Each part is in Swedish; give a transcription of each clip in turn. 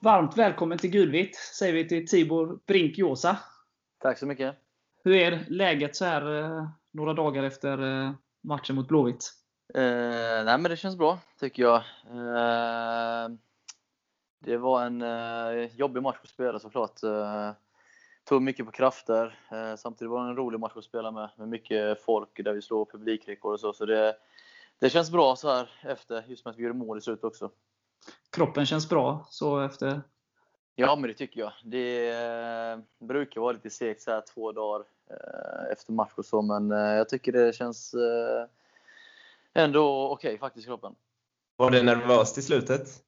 Varmt välkommen till Gulvitt, säger vi till Tibor Brink Josa. Tack så mycket. Hur är läget så här eh, några dagar efter eh, matchen mot Blåvitt? Eh, nej, men det känns bra, tycker jag. Eh, det var en eh, jobbig match att spela såklart. Eh, tog mycket på krafter. Eh, samtidigt var det en rolig match att spela med, med mycket folk där vi slår publikrekord och så. Så det, det känns bra så här efter, just med att vi gjorde mål i slutet också. Kroppen känns bra så efter? Ja, men det tycker jag. Det eh, brukar vara lite segt så här två dagar eh, efter match och så, men eh, jag tycker det känns eh, ändå okej okay, faktiskt kroppen. Var det nervöst i slutet?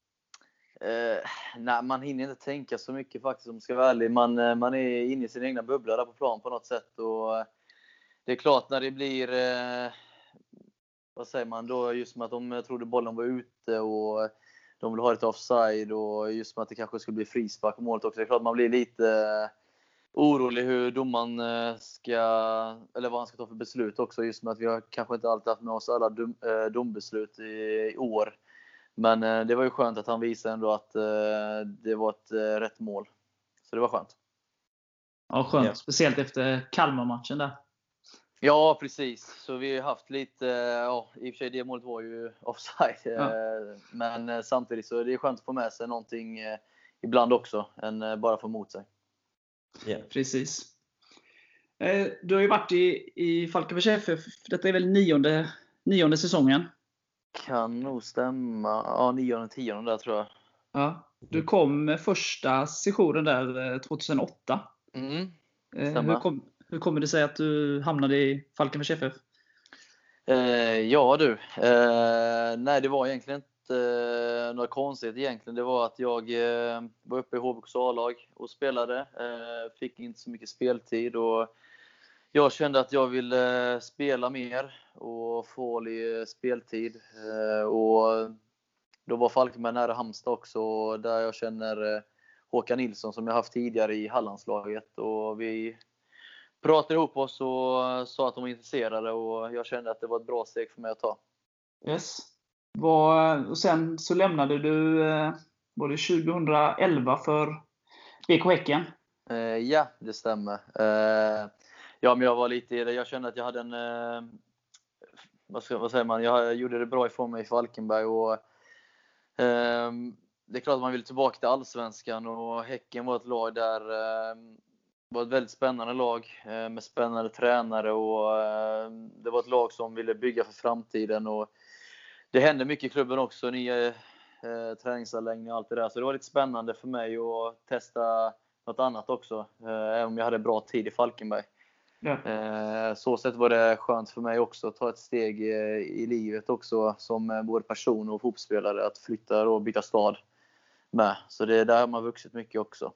Eh, nej, man hinner inte tänka så mycket faktiskt om jag ska vara ärlig. Man, eh, man är inne i sin egna bubbla där på plan på något sätt. Och, eh, det är klart när det blir, eh, vad säger man då, just med att de trodde bollen var ute och de vill ha lite offside och just med att det kanske skulle bli frispark på målet också. Det är klart man blir lite eh, orolig hur domaren eh, ska, eller vad han ska ta för beslut också. Just med att vi har kanske inte alltid haft med oss alla dom, eh, dombeslut i, i år. Men eh, det var ju skönt att han visade ändå att eh, det var ett eh, rätt mål. Så det var skönt. Ja, skönt. Ja. Speciellt efter Kalmar-matchen där. Ja, precis. Så vi har haft lite, ja, i och för sig det målet var ju offside. Ja. Men samtidigt så är det skönt att få med sig någonting ibland också, än bara få emot sig. Yeah. Precis. Du har ju varit i, i Falkenbergs FF, detta är väl nionde, nionde säsongen? Kan nog stämma. Ja, nionde, tionde där tror jag. Ja. Du kom första sessionen där 2008. Eh, mm, eh, hur, kom, hur kommer det sig att du hamnade i Falkenbergs FF? Eh, ja du. Eh, nej, det var egentligen inte eh, något konstigt egentligen. Det var att jag eh, var uppe i HBKs A-lag och spelade. Fick inte så mycket speltid. och jag kände att jag ville spela mer och få speltid. Eh, och då var Falkenberg nära Halmstad också, där jag känner eh, Håkan Nilsson som jag haft tidigare i Hallandslaget. Och vi pratade ihop oss och sa att de var intresserade och jag kände att det var ett bra steg för mig att ta. Yes. Och sen så lämnade du eh, var det 2011 för BK Häcken? Ja, det stämmer. Ja, men jag var lite i det. Jag kände att jag hade en... Eh, vad, ska, vad säger man? Jag gjorde det bra ifrån mig i Falkenberg. Och, eh, det är klart att man vill tillbaka till Allsvenskan och Häcken var ett lag där eh, var ett väldigt spännande lag eh, med spännande tränare och eh, det var ett lag som ville bygga för framtiden. Och det hände mycket i klubben också, nya eh, träningsanläggningar och allt det där. Så det var lite spännande för mig att testa något annat också, eh, även om jag hade bra tid i Falkenberg. Ja. Eh, så sätt var det skönt för mig också att ta ett steg i livet också som eh, både person och fotbollsspelare att flytta och byta stad med. Så det är där man vuxit mycket också.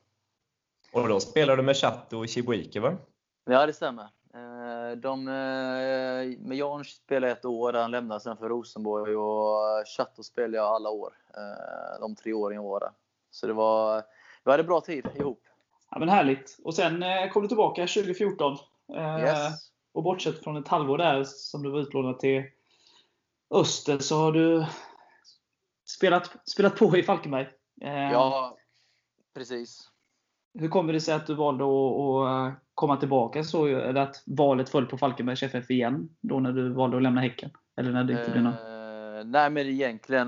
Och då spelar du med Chatt och Chibuike va? Ja, det stämmer. Eh, de, med Jan spelade jag ett år, han lämnade sen för Rosenborg och Chatto spelade jag alla år. De tre åren jag var där. Så det var, vi hade bra tid ihop. Ja, men härligt. Och sen kom du tillbaka 2014 Eh, yes. Och bortsett från ett halvår där som du var utlånad till Öster så har du spelat, spelat på i Falkenberg. Eh, ja, precis. Hur kommer det sig att du valde att, komma tillbaka så? Eller att valet föll på Falkenbergs FF igen? Då när du valde att lämna Häcken? Eller när det inte blev något? Eh, nej, men egentligen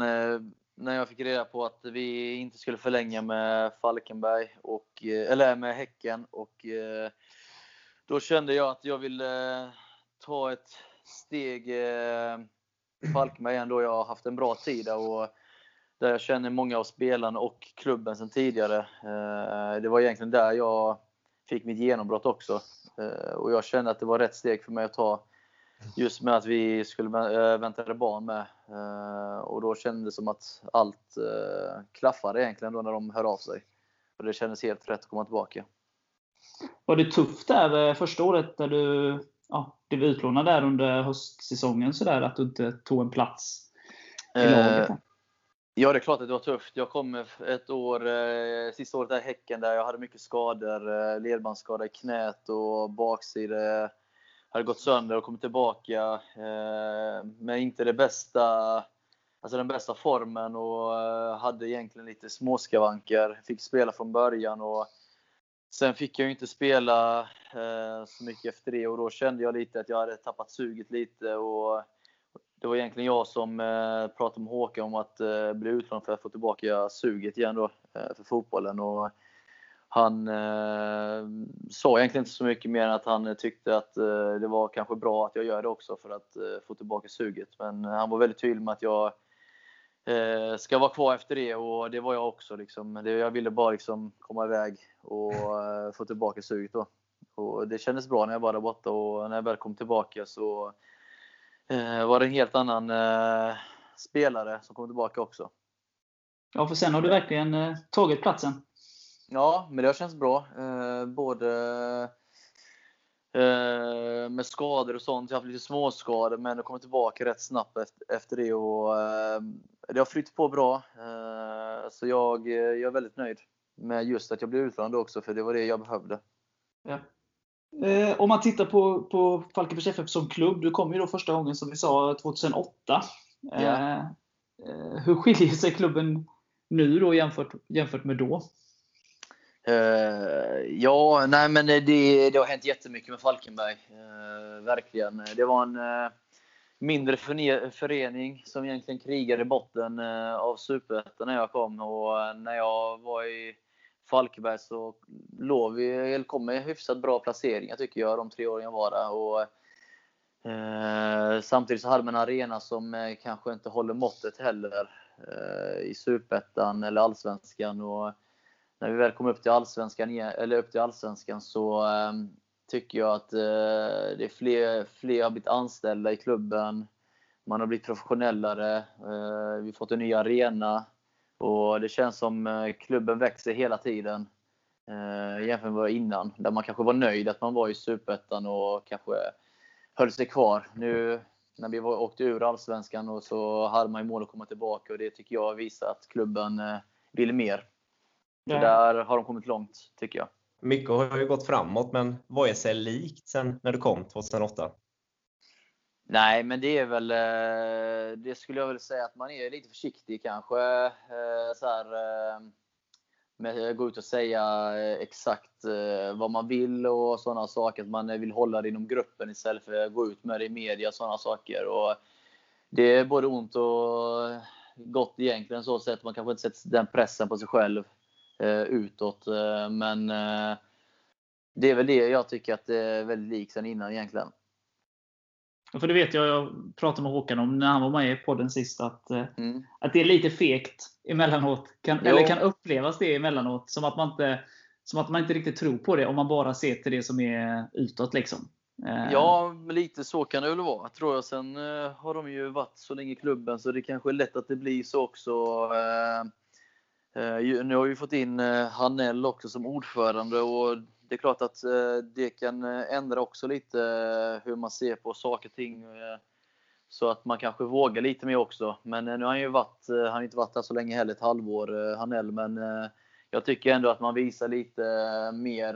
när jag fick reda på att vi inte skulle förlänga med Falkenberg och, eller med Häcken och då kände jag att jag ville eh, ta ett steg eh, i Falkenberg igen då jag har haft en bra tid där och där jag känner många av spelarna och klubben sedan tidigare. Eh, det var egentligen där jag fick mitt genombrott också. Och jag kände att det var rätt steg för mig att ta just med att vi skulle vänta barn med. Och då kändes det som att allt klaffade egentligen då när de hör av sig. Och det kändes helt rätt att komma tillbaka. Var det tufft där eh, första året när du ja, blev utlånad där under höstsäsongen så där, att du inte tog en plats i eh, laget? Ja, det är klart att det var tufft. Jag kom ett år, eh, sista året där i Häcken, där jag hade mycket skador. Eh, ledbandsskada i knät och baksida hade gått sönder och kommit tillbaka. Eh, men inte det bästa, alltså den bästa formen och eh, hade egentligen lite småskavanker. Fick spela från början och sen fick jag ju inte spela eh, så mycket efter det och då kände jag lite att jag hade tappat suget lite. Och det var egentligen jag som eh, pratade med Håkan om att eh, bli utlånad för att få tillbaka suget igen då, eh, för fotbollen. Och han eh, sa egentligen inte så mycket mer än att han tyckte att eh, det var kanske bra att jag gör det också för att eh, få tillbaka suget. Men han var väldigt tydlig med att jag eh, ska vara kvar efter det och det var jag också. Liksom. Det, jag ville bara liksom komma iväg och eh, få tillbaka suget. Då. Och det kändes bra när jag var där borta och när jag väl kom tillbaka så eh, var det en helt annan eh, spelare som kom tillbaka också. Ja, för sen har du verkligen tagit platsen. Ja, men det har känts bra. Både med skador och sånt. Jag har haft lite småskador, men jag kommer tillbaka rätt snabbt efter, det. Och, eh, det har flyttat på bra. Eh, så jag, jag är väldigt nöjd med just att jag blev utlånad också, för det var det jag behövde. Ja. Eh, om man tittar på, på Falkenbergs FF som klubb. Du kom ju då första gången som vi sa 2008. Ja. Eh, eh, hur skiljer sig klubben nu då jämfört, jämfört med då? Uh, ja, nej men det, det har hänt jättemycket med Falkenberg. Uh, verkligen. Det var en uh, mindre förening som egentligen krigade i botten av Superettan när jag kom. Och när jag var i Falkenberg så låg vi, eller kom med hyfsat bra placeringar tycker jag, de tre åren jag var där. Och, samtidigt så hade man en arena som kanske inte håller måttet heller i Superettan eller Allsvenskan. Och, när vi väl kom upp till allsvenskan, eller upp till allsvenskan så eh, tycker jag att eh, det är fler, fler har blivit anställda i klubben. Man har blivit professionellare. Eh, vi har fått en ny arena. Och det känns som eh, klubben växer hela tiden. Eh, jämfört med vad innan. Där man kanske var nöjd att man var i Superettan och kanske höll sig kvar. Nu när vi var, åkte ur Allsvenskan och så hade man ju mål att komma tillbaka och det tycker jag visar att klubben eh, vill mer. Så där har de kommit långt, tycker jag. Mycket har ju gått framåt, men vad är sig likt sen när du kom 2008? Nej, men det är väl, eh, det skulle jag väl säga att man är lite försiktig kanske. eh, Så här, eh, med att gå ut och säga exakt vad man vill och sådana saker. Att man vill hålla det inom gruppen istället för att gå ut med det i media och sådana saker. Och det är både ont och gott egentligen så sätt. Man kanske inte sätter den pressen på sig själv eh, utåt. eh, Men eh, det är väl det jag tycker att det är väldigt likt sen innan egentligen. För det vet jag, jag pratade med Håkan om när han var med i podden sist, att, Mm. att det är lite fegt emellanåt. Kan, Jo. eller kan upplevas det emellanåt. Som att, man inte, som att man inte riktigt tror på det om man bara ser till det som är utåt. Liksom. Ja, lite så kan det väl vara, tror jag. Sen har de ju varit så länge i klubben så det kanske är lätt att det blir så också. Eh, nu har vi fått in eh, Hanell också som ordförande och det är klart att eh, det kan ändra också lite hur man ser på saker och ting. Så att man kanske vågar lite mer också. Men nu har han ju varit, han har inte varit här så länge heller, ett halvår, Hanell. Men jag tycker ändå att man visar lite mer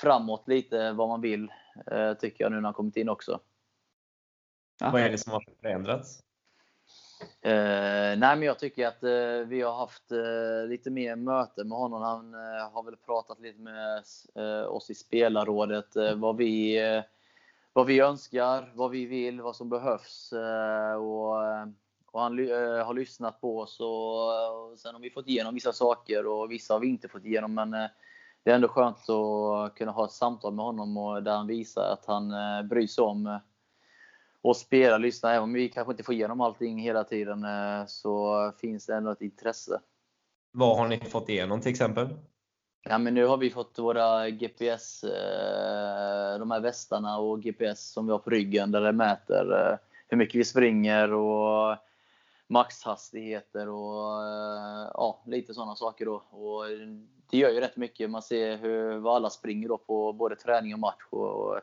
framåt lite vad man vill. Tycker jag nu när han kommit in också. ja. Vad är det som har förändrats? Eh, nej, men jag tycker att eh, vi har haft eh, lite mer möte med honom. Han eh, har väl pratat lite med eh, oss i spelarrådet eh, vad, vi, vad vi önskar, vad vi vill, vad som behövs. Eh, och, och han har lyssnat på oss och, och sen har vi fått igenom vissa saker och vissa har vi inte fått igenom. Men det är ändå skönt att kunna ha ett samtal med honom och där han visar att han eh, bryr sig om och spela, lyssna. Även om vi kanske inte får igenom allting hela tiden eh, så finns det ändå ett intresse. Vad har ni fått igenom till exempel? Ja, men nu har vi fått våra GPS, eh, de här västarna och GPS som vi har på ryggen där det mäter eh, hur mycket vi springer och maxhastigheter och ja, lite sådana saker då. Och det gör ju rätt mycket. Man ser hur, vad alla springer då på både träning och match. Och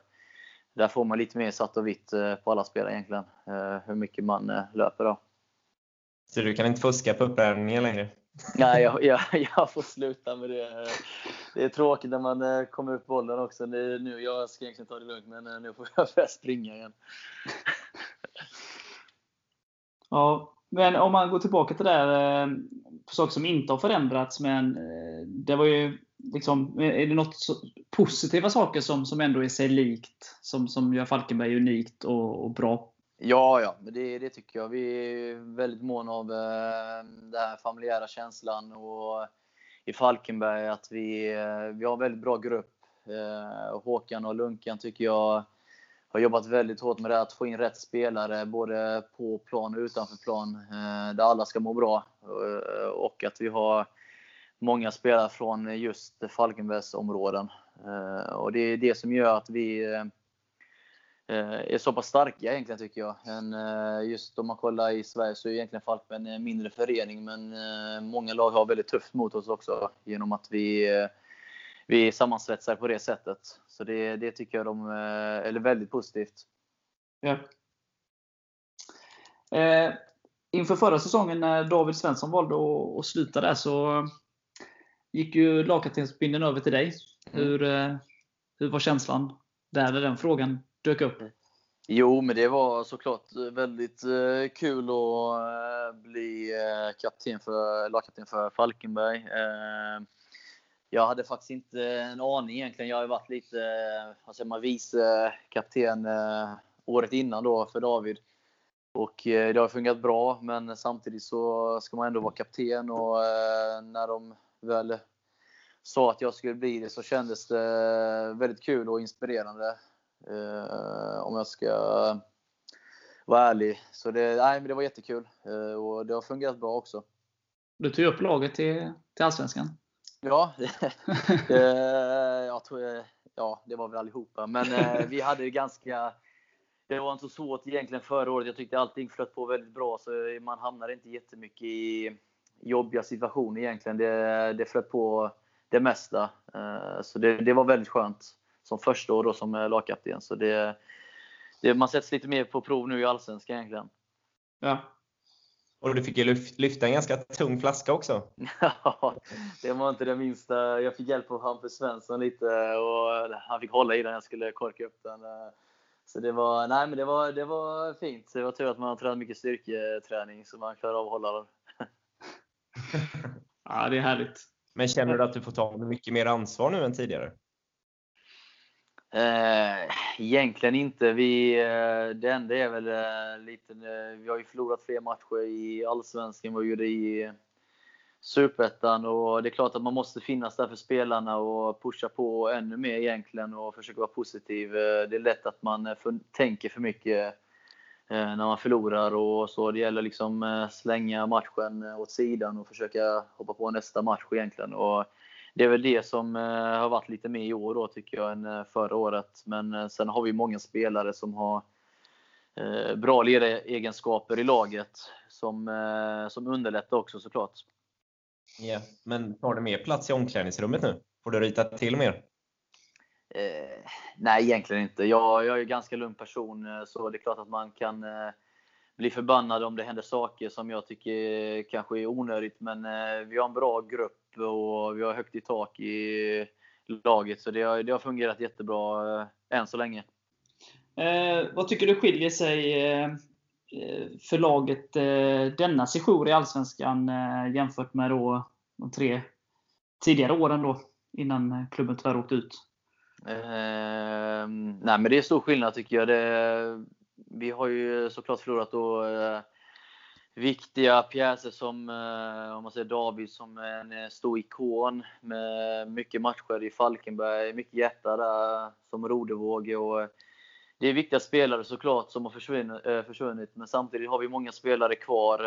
där får man lite mer satt och vitt eh, på alla spelare egentligen. Eh, hur mycket man eh, löper då. Så du kan inte fuska på uppvärmningen längre? Nej, jag, jag, jag får sluta med det. Det är tråkigt när man kommer upp bollen också. Det, nu, jag ska egentligen ta det lugnt, men nu får jag springa igen. Ja, men om man går tillbaka till det där, på saker som inte har förändrats, men det var ju liksom, är det något så, positiva saker som, som ändå är sig likt, som, som gör Falkenberg unikt och, och bra? Ja, ja, men det, det tycker jag. Vi är väldigt måna av eh, den här familjära känslan och eh, i Falkenberg att vi, eh, vi har en väldigt bra grupp. Eh, Håkan och Lunkan tycker jag har jobbat väldigt hårt med det, att få in rätt spelare både på plan och utanför plan, eh, där alla ska må bra. Eh, och att vi har många spelare från just Falkenbergs områden. Eh, och det är det som gör att vi eh, eh, är så pass starka egentligen tycker jag. Just om man kollar i Sverige så är egentligen Falkenberg en mindre förening, men många lag har väldigt tufft mot oss också genom att vi vi sammansvetsar på det sättet. Så det, det tycker jag de, är väldigt positivt. Ja. Eh, inför förra säsongen när David Svensson valde att, att sluta där så gick ju lagkaptensbindeln över till dig. Mm. Hur, eh, hur var känslan där när den frågan dök upp? Jo, men det var såklart väldigt eh, kul att eh, bli kapten för, lagkapten för Falkenberg jag hade faktiskt inte en aning egentligen. Jag har ju varit lite vad säger man, vice kapten året innan då för David. Och det har fungerat bra, men samtidigt så ska man ändå vara kapten och när de väl sa att jag skulle bli det så kändes det väldigt kul och inspirerande. Om jag ska vara ärlig. Så det, nej, men det var jättekul och det har fungerat bra också. Du tog upp laget till, till Allsvenskan? Ja, det, jag tror, ja, det var väl allihopa. Men eh, vi hade ju ganska det var inte så svårt egentligen förra året. Jag tyckte allting flöt på väldigt bra, så man hamnade inte jättemycket i jobbiga situationer egentligen. Det, det flöt på det mesta. Eh, så det, det var väldigt skönt som första år då som lagkapten. Så det, det, man sätts lite mer på prov nu i Allsvenskan egentligen. Ja, och du fick ju lyfta en ganska tung flaska också. Ja, det var inte det minsta. Jag fick hjälp av Hampus Svensson lite och han fick hålla i den när jag skulle korka upp den. Så det var, nej, men det var, det var fint. Det var tur att man har tränat mycket styrketräning så man klarar av att hålla. Ja, det är härligt. Men känner du att du får ta mycket mer ansvar nu än tidigare? Eh, egentligen inte. Vi, eh, det enda är väl eh, lite, eh, vi har ju förlorat fler matcher i Allsvenskan än vad vi gjorde i Superettan och det är klart att man måste finnas där för spelarna och pusha på ännu mer egentligen och försöka vara positiv. Det är lätt att man för, tänker för mycket Eh, när man förlorar och så. Det gäller liksom eh, slänga matchen eh, åt sidan och försöka hoppa på nästa match egentligen. Och det är väl det som har varit lite mer i år då tycker jag än förra året. Men sen har vi många spelare som har bra ledaregenskaper i laget som, som underlättar också såklart. Ja, yeah. men tar det mer plats i omklädningsrummet nu? Får du rita till mer? Eh, nej, egentligen inte. Jag, jag är en ganska lugn person, eh, så det är klart att man kan eh, bli förbannad om det händer saker som jag tycker kanske är onödigt. Men eh, vi har en bra grupp och vi har högt i tak i laget. Så det har, det har fungerat jättebra eh, än så länge. Eh, vad tycker du skiljer sig eh, eh för laget eh, denna sejour i Allsvenskan eh, jämfört med då de tre tidigare åren då, innan eh, klubben tyvärr åkte ut? Eh, nej, men det är stor skillnad tycker jag. Det, vi har ju såklart förlorat då eh, viktiga pjäser som eh, om man säger David som en eh, stor ikon med mycket matcher i Falkenberg, mycket hjärta där som Rodevåge. Och eh, det är viktiga spelare såklart som har försvunnit, eh, försvunnit men samtidigt har vi många spelare kvar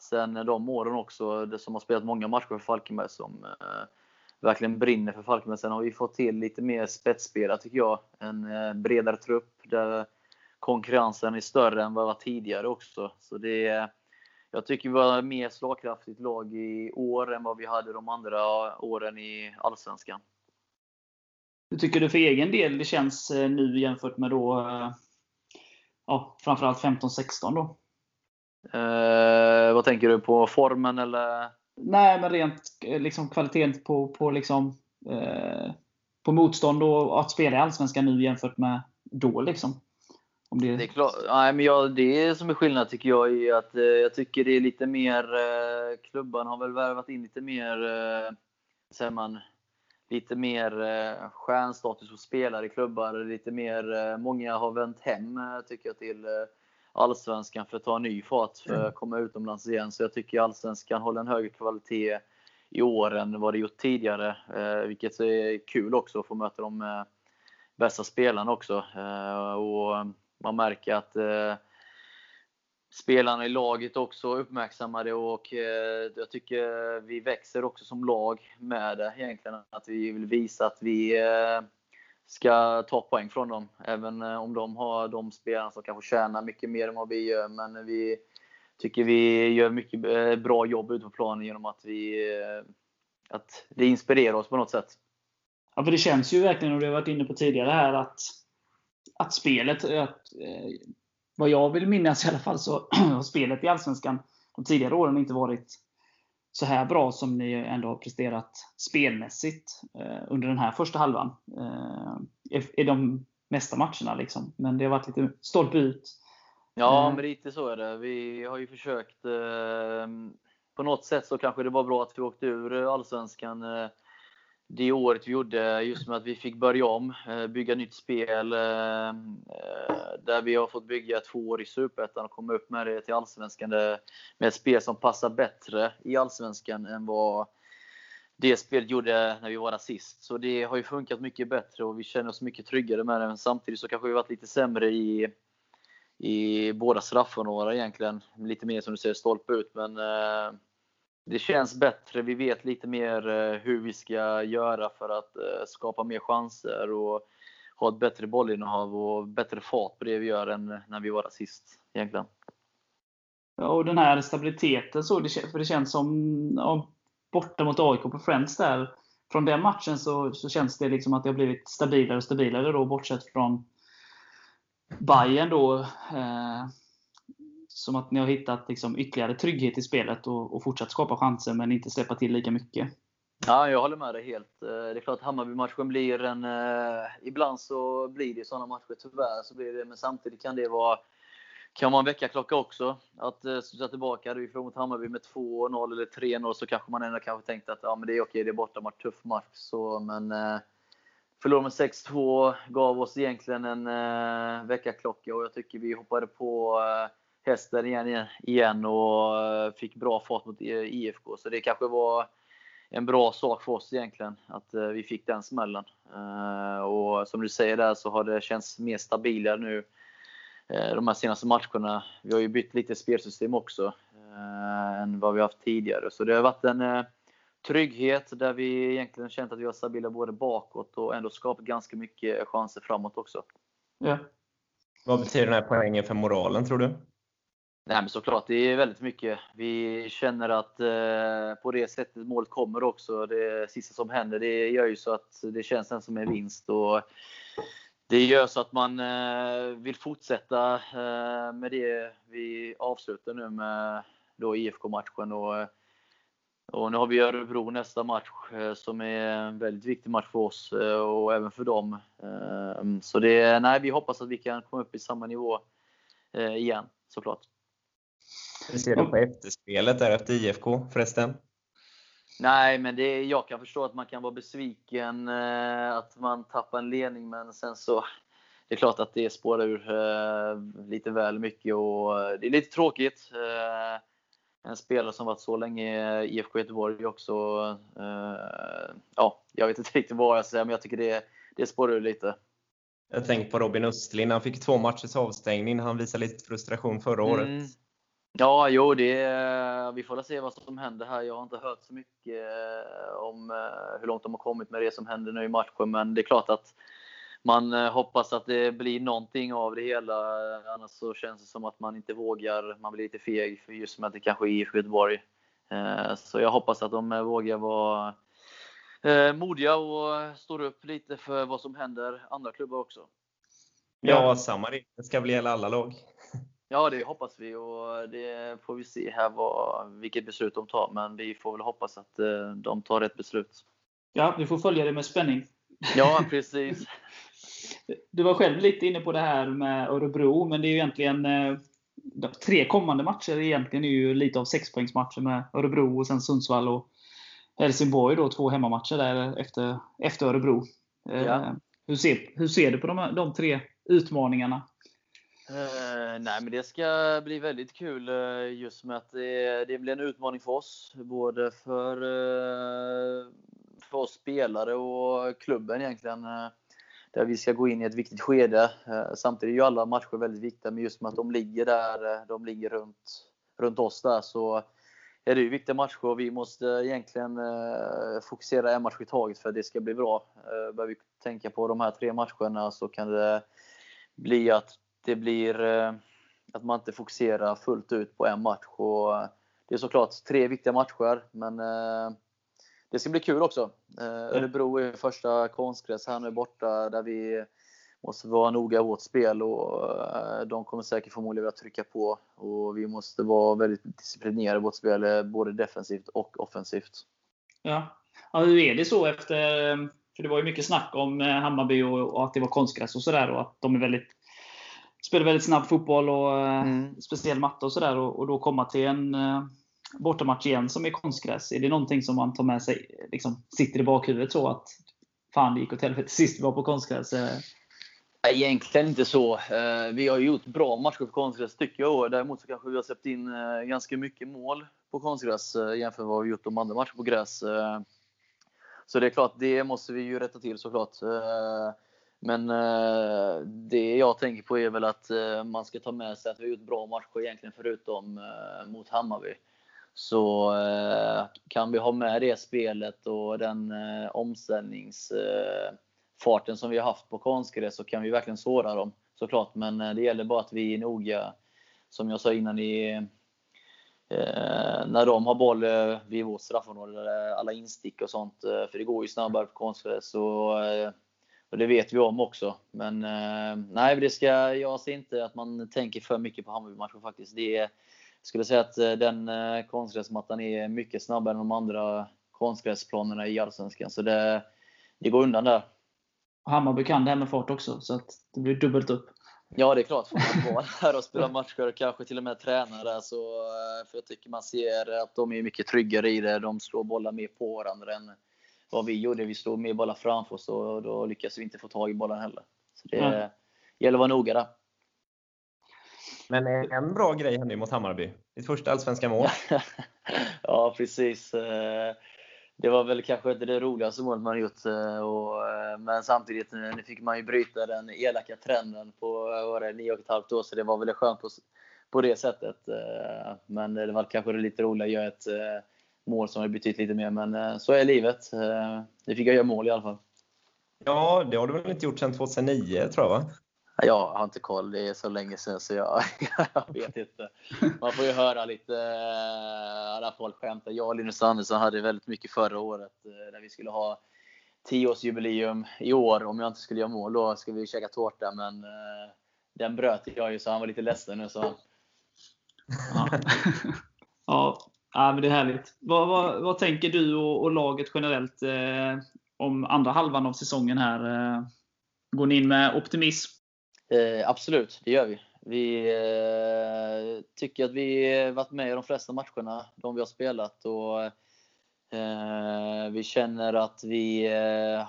sen de åren också, som har spelat många matcher för Falkenberg som verkligen brinner för Falkenberg. Sen har vi fått till lite mer spetsspelare tycker jag. En bredare trupp där konkurrensen är större än vad var tidigare också. Så det är, jag tycker vi var mer slagkraftigt lag i år än vad vi hade de andra åren i Allsvenskan. Hur tycker du för egen del det känns eh, nu jämfört med då, eh, ja, framförallt 15-16 då? Eh, vad tänker du på? Formen eller? Nej, men rent eh, liksom, kvaliteten på, på, liksom, eh, på motstånd och att spela i Allsvenskan nu jämfört med då. Liksom. Om det... Det, är klart, nej, men jag, det som är skillnad tycker jag är att eh, jag tycker det är lite mer, eh, klubban har väl värvat in lite mer, eh, säger man, lite mer eh, stjärnstatus hos spelare i klubbar. Lite mer, eh, många har vänt hem eh, tycker jag till eh, Allsvenskan för att ta ny fart för att komma utomlands igen. Så jag tycker Allsvenskan håller en högre kvalitet i år än vad det gjort tidigare. Eh, vilket är kul också att få möta de eh, bästa spelarna också. Eh, och man märker att eh, spelarna i laget också uppmärksammar det och eh, jag tycker vi växer också som lag med det egentligen. Att vi vill visa att vi eh, ska ta poäng från dem. Även eh, om de har de spelarna som kanske tjänar mycket mer än vad vi gör. Men vi tycker vi gör mycket eh, bra jobb ute på planen genom att, vi, eh, att det inspirerar oss på något sätt. Ja, för det känns ju verkligen, och det har varit inne på tidigare här, att, att spelet, att, vad jag vill minnas i alla fall, så har spelet i Allsvenskan de tidigare åren inte varit så här bra som ni ändå har presterat spelmässigt eh, under den här första halvan. Eh, I de mesta matcherna. Liksom. Men det har varit lite stolpe ut. Ja, eh. men lite så är det. Vi har ju försökt. Eh, på något sätt så kanske det var bra att vi åkte ur Allsvenskan eh, det året vi gjorde, just med att vi fick börja om, eh, bygga nytt spel. Eh, där vi har fått bygga två år i Superettan och komma upp med det till Allsvenskan med ett spel som passar bättre i Allsvenskan än vad det spelet gjorde när vi var där sist. Så det har ju funkat mycket bättre och vi känner oss mycket tryggare med det. Men samtidigt så kanske vi varit lite sämre i, i båda straffområdena egentligen. Lite mer som du säger stolpe ut. Men eh, det känns bättre. Vi vet lite mer eh, hur vi ska göra för att eh, skapa mer chanser och ha ett bättre bollinnehav och bättre fart på det vi gör än när vi var där sist egentligen. Ja, och den här stabiliteten, så för det känns som ja, borta mot AIK på Friends där. Från den matchen så, så känns det liksom att det har blivit stabilare och stabilare då, bortsett från Bayern då. Eh, som att ni har hittat liksom ytterligare trygghet i spelet och, och fortsatt skapa chanser, men inte släppa till lika mycket. Ja, jag håller med dig helt. Eh, det är klart att Hammarby-matchen blir en... Eh, ibland så blir det sådana matcher, tyvärr. Så blir det, men samtidigt kan det vara kan vara en väckarklocka också. Att eh, studsa tillbaka. Hade vi förlorat mot Hammarby med 2-0 eller 3-0 så kanske man ändå kanske tänkt att ja, men det är okej, det är bortamatch, tuff match. Så, men eh, förlorade med 6-2 gav oss egentligen en eh, väckarklocka och jag tycker vi hoppade på eh, hästen igen, igen och eh, fick bra fart mot IFK. Så det kanske var en bra sak för oss egentligen, att eh, vi fick den smällen. Eh, och som du säger där så har det känts mer stabilare nu de här senaste matcherna. Vi har ju bytt lite spelsystem också än vad vi haft tidigare. Så det har varit en trygghet där vi egentligen känt att vi var stabila både bakåt och ändå skapat ganska mycket chanser framåt också. Ja. Vad betyder den här poängen för moralen tror du? Nej, men såklart, det är väldigt mycket. Vi känner att eh, på det sättet målet kommer också. Det sista som händer, det gör ju så att det känns som en vinst. Och det gör så att man eh, vill fortsätta eh, med det vi avslutar nu med då IFK-matchen. Och, och nu har vi Örebro nästa match eh, som är en väldigt viktig match för oss eh, och även för dem. Eh, så det, nej, vi hoppas att vi kan komma upp i samma nivå eh, igen såklart. Hur ser du på efterspelet där efter IFK förresten? Nej, men det, jag kan förstå att man kan vara besviken eh, att man tappar en ledning, men sen så det är klart att det spårar ur eh, lite väl mycket och eh, det är lite tråkigt. En spelare som varit så länge i IFK Göteborg också. Ja, jag vet inte riktigt vad jag ska säga, men jag tycker det, det spårar ur lite. Jag tänker på Robin Östlind. Han fick två matchers avstängning. Han visade lite frustration förra året. Ja, jo, det, vi får väl se vad som händer här. Jag har inte hört så mycket eh, om eh, hur långt de har kommit med det som händer nu i matchen, men det är klart att man eh, hoppas att det blir någonting av det hela. Annars så känns det som att man inte vågar. Man blir lite feg för just med att det kanske är IFK Göteborg. Så jag hoppas att de vågar vara modiga och står upp lite för vad som händer andra klubbar också. Ja, samma regler ska väl gälla alla lag. Ja, det hoppas vi och det får vi se här vad, vilket beslut de tar. Men vi får väl hoppas att eh, de tar rätt beslut. Ja, vi får följa det med spänning. Ja, precis. Du var själv lite inne på det här med Örebro, men det är ju egentligen eh, de tre kommande matcher egentligen är ju lite av sexpoängsmatcher med Örebro och sen Sundsvall och Helsingborg. Då, två hemmamatcher där efter, efter Örebro. Eh, Ja. Hur, ser, hur ser du på de, de tre utmaningarna? Uh, nej, men det ska bli väldigt kul uh, just med att det, det blir en utmaning för oss. Både för, uh, för oss spelare och klubben egentligen. Där vi ska gå in i ett viktigt skede. Samtidigt är ju alla matcher väldigt viktiga, men just med att de ligger där, de ligger runt, runt oss där, så är det ju viktiga matcher och vi måste egentligen fokusera en match i taget för att det ska bli bra. Eh, börjar vi tänka på de här tre matcherna så kan det bli att det blir eh, att man inte fokuserar fullt ut på en match. Och eh, det är såklart tre viktiga matcher, men eh, det ska bli kul också. Eh, Örebro är första konstgräs här nu borta där vi måste vara noga i vårt spel och de kommer säkert förmodligen vilja trycka på. Och vi måste vara väldigt disciplinerade i vårt spel, både defensivt och offensivt. Ja. ja, hur är det så efter... För det var ju mycket snack om Hammarby och, och att det var konstgräs och sådär. Och att de är väldigt, spelar väldigt snabb fotboll och eh, Mm. speciell matta och sådär. Och, och då komma till en eh, bortamatch igen som är konstgräs. Är det någonting som man tar med sig, liksom, sitter i bakhuvudet så att fan det gick åt helvete sist vi var på konstgräs? eh? Egentligen inte så. Eh, Vi har ju gjort bra matcher på konstgräs tycker jag. Däremot så kanske vi har släppt in ganska mycket mål på konstgräs jämfört med vad vi gjort de andra matcherna på gräs. Så det är klart, det måste vi ju rätta till såklart. Men eh, det jag tänker på är väl att eh, man ska ta med sig att vi har gjort bra matcher egentligen förutom eh, mot Hammarby. Så eh, kan vi ha med det spelet och den eh, omställningsfarten eh, som vi har haft på konstgräs så kan vi verkligen såra dem såklart. Men eh, det gäller bara att vi är noga, som jag sa innan, i, eh, när de har boll eh, vid vårt straffområde, alla instick och sånt. Eh, för det går ju snabbare på konstgräs. så eh, och det vet vi om också. Men eh, nej, det ska, jag ser inte att man tänker för mycket på Hammarby-matchen faktiskt. Det är, jag skulle säga att eh, den eh, konstgräsmattan är mycket snabbare än de andra konstgräsplanerna i Allsvenskan. Så det, det går undan där. Hammarby kan det här med fart också, så att det blir dubbelt upp. Ja, det är klart. Får man vara här och spela matcher och kanske till och med träna där så... För jag tycker man ser att de är mycket tryggare i det. De slår bollar mer på varandra än vad vi gjorde. Vi slog mer bollar framför oss och då lyckas vi inte få tag i bollen heller. Så det Mm. gäller att vara noga där. Men en bra grej hände ju mot Hammarby. Ditt första allsvenska mål. ja, precis. Eh, Det var väl kanske inte det roligaste målet man gjort. eh, eh, men samtidigt, nu fick man ju bryta den elaka trenden på var det, nio och ett halvt år, så det var väl skönt på, på det sättet. Men det var kanske lite roligt att göra ett mål som har betytt lite mer. Men eh, så är livet. Eh, Nu fick jag göra mål i alla fall. Ja, det har du väl inte gjort sedan 2009 tror jag va? Jag har inte koll, det är så länge sedan så jag, jag vet inte. Man får ju höra lite, eh, alla folk skämtar. Jag och Linus Andersson hade väldigt mycket förra året när vi skulle ha 10-årsjubileum i år. Om jag inte skulle göra mål då skulle vi käka tårta men den bröt jag ju så han var lite ledsen nu. Så. Ja. ja, ja, men det är härligt. Vad, vad, vad tänker du och, och laget generellt eh, om andra halvan av säsongen här? Eh, går ni in med optimism? Eh, absolut, det gör vi. Vi eh, tycker att vi varit med i de flesta matcherna, de vi har spelat. Och, eh, vi känner att vi eh,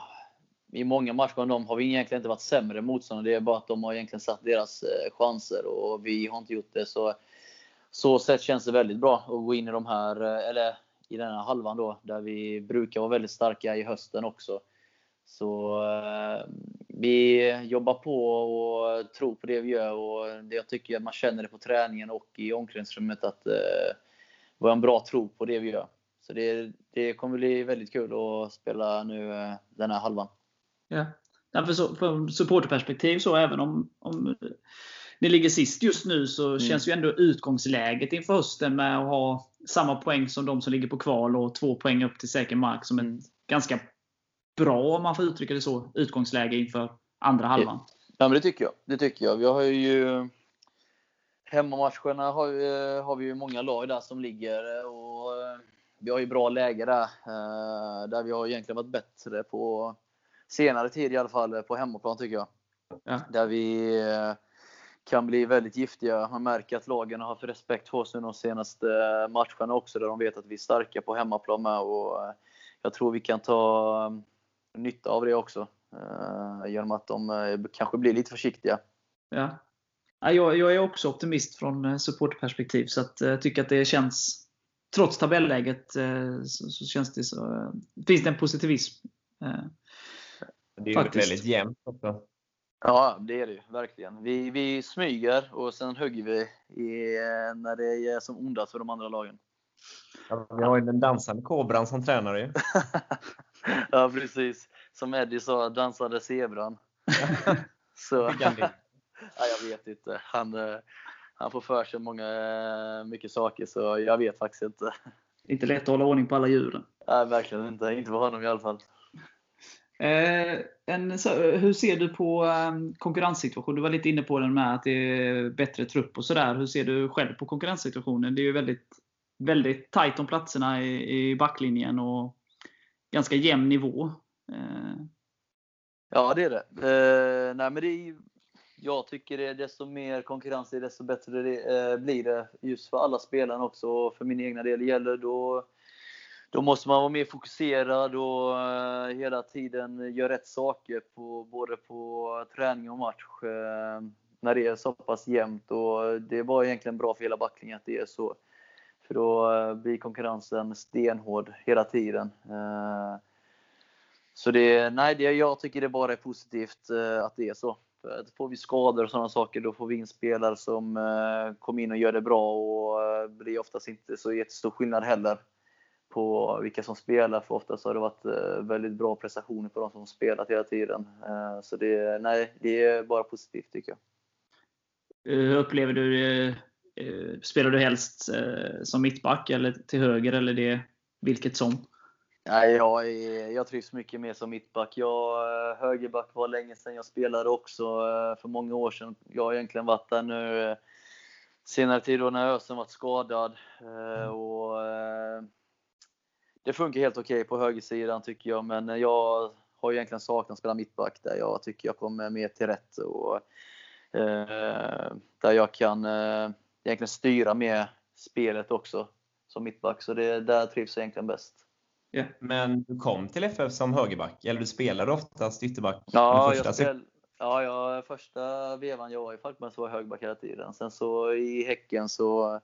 i många matcher av dem har vi egentligen inte varit sämre motståndare. Det är bara att de har egentligen satt deras eh, chanser och vi har inte gjort det. Så, så sätt känns det väldigt bra att gå in i de här, eh, eller i den här halvan då, där vi brukar vara väldigt starka i hösten också. Så eh, vi jobbar på och tror på det vi gör och det jag tycker att man känner det på träningen och i omklädningsrummet att eh, vi har en bra tro på det vi gör. Så det, det kommer bli väldigt kul att spela nu eh, den här halvan. Ja. Ja, för så, från supporterperspektiv, så även om, om ni ligger sist just nu, så känns ju ändå utgångsläget inför hösten med att ha samma poäng som de som ligger på kval och två poäng upp till säker mark som ett ganska bra, om man får uttrycka det så, utgångsläge inför andra halvan. Ja, men det tycker jag. Det tycker jag. Vi har ju Hemmamatcherna har, ju- har vi ju många lag där som ligger eh, och eh, vi har ju bra läge där. eh, Där vi har egentligen varit bättre på senare tid i alla fall, eh, på hemmaplan tycker jag. Ja. Där vi eh, kan bli väldigt giftiga. Man märker att lagen har haft respekt för oss nu de senaste eh, matcherna också, där de vet att vi är starka på hemmaplan med. Och eh, jag tror vi kan ta eh, nytta av det också. Genom att de kanske blir lite försiktiga. Ja. Ja, jag, jag är också optimist från supportperspektiv, så att, jag tycker att det känns, trots tabelläget, så, så känns det så, finns det en positivism. Det är ju väldigt jämnt också. Ja, det är det ju verkligen. Vi, vi smyger och sen hugger vi i, eh, när det är som ondast för de andra lagen. Ja, Vi har ju den dansande kobran som tränare ju. ja, precis. Som Eddie sa, dansade zebran. Så, ja, jag vet inte. Han, eh, han får för sig många, eh, mycket saker, så jag vet faktiskt inte. det är inte lätt att hålla ordning på alla djuren. Nej, verkligen inte. Inte för honom i alla fall. Eh, en, så, hur ser du på ehm, konkurrenssituationen? Du var lite inne på den med att det är bättre trupp och sådär. Hur ser du själv på konkurrenssituationen? Det är ju väldigt, väldigt tajt om platserna i, i backlinjen och ganska jämn nivå. Eh, Ja, det är det. Eh, nej, men det är, ju- jag tycker det desto mer konkurrens det är, desto bättre det eh, blir det. Just för alla spelarna också. Och för min egna del gäller då, då måste man vara mer fokuserad och eh, hela tiden göra rätt saker på, både på träning och match. Eh, när det är så pass jämnt. Och det var egentligen bra för hela backlinjen att det är så. För då eh, blir konkurrensen stenhård hela tiden. Så det, nej, det, jag tycker det bara är positivt att det är så. För får vi skador och sådana saker, då får vi in spelare som kommer in och gör det bra och eh, blir oftast inte så jättestor skillnad heller på vilka som spelar. För oftast har det varit eh, väldigt bra prestationer på de som spelat hela tiden. Eh, så det, nej, det är bara positivt tycker jag. Hur upplever du det? Eh, Spelar du helst eh, som mittback eller till höger eller det vilket som? Nej, jag, är, jag trivs mycket mer som mittback. Jag, eh, högerback var länge sedan jag spelade också, eh, för många år sedan. Jag har egentligen varit där nu eh, senare tid då när Ösen varit skadad. eh, Och, eh, det funkar helt okej på högersidan tycker jag, men jag har egentligen saknat att spela mittback där jag tycker jag kommer mer till rätt. Och, eh, där jag kan eh, egentligen styra med spelet också som mittback. Så det, där trivs jag egentligen bäst. Ja. Men du kom till FF som högerback, eller du spelade oftast ytterback? Ja, den jag första spel, ja, ja, första vevan jag var i Falkenberg så var jag högerback hela tiden. Sen så i Häcken så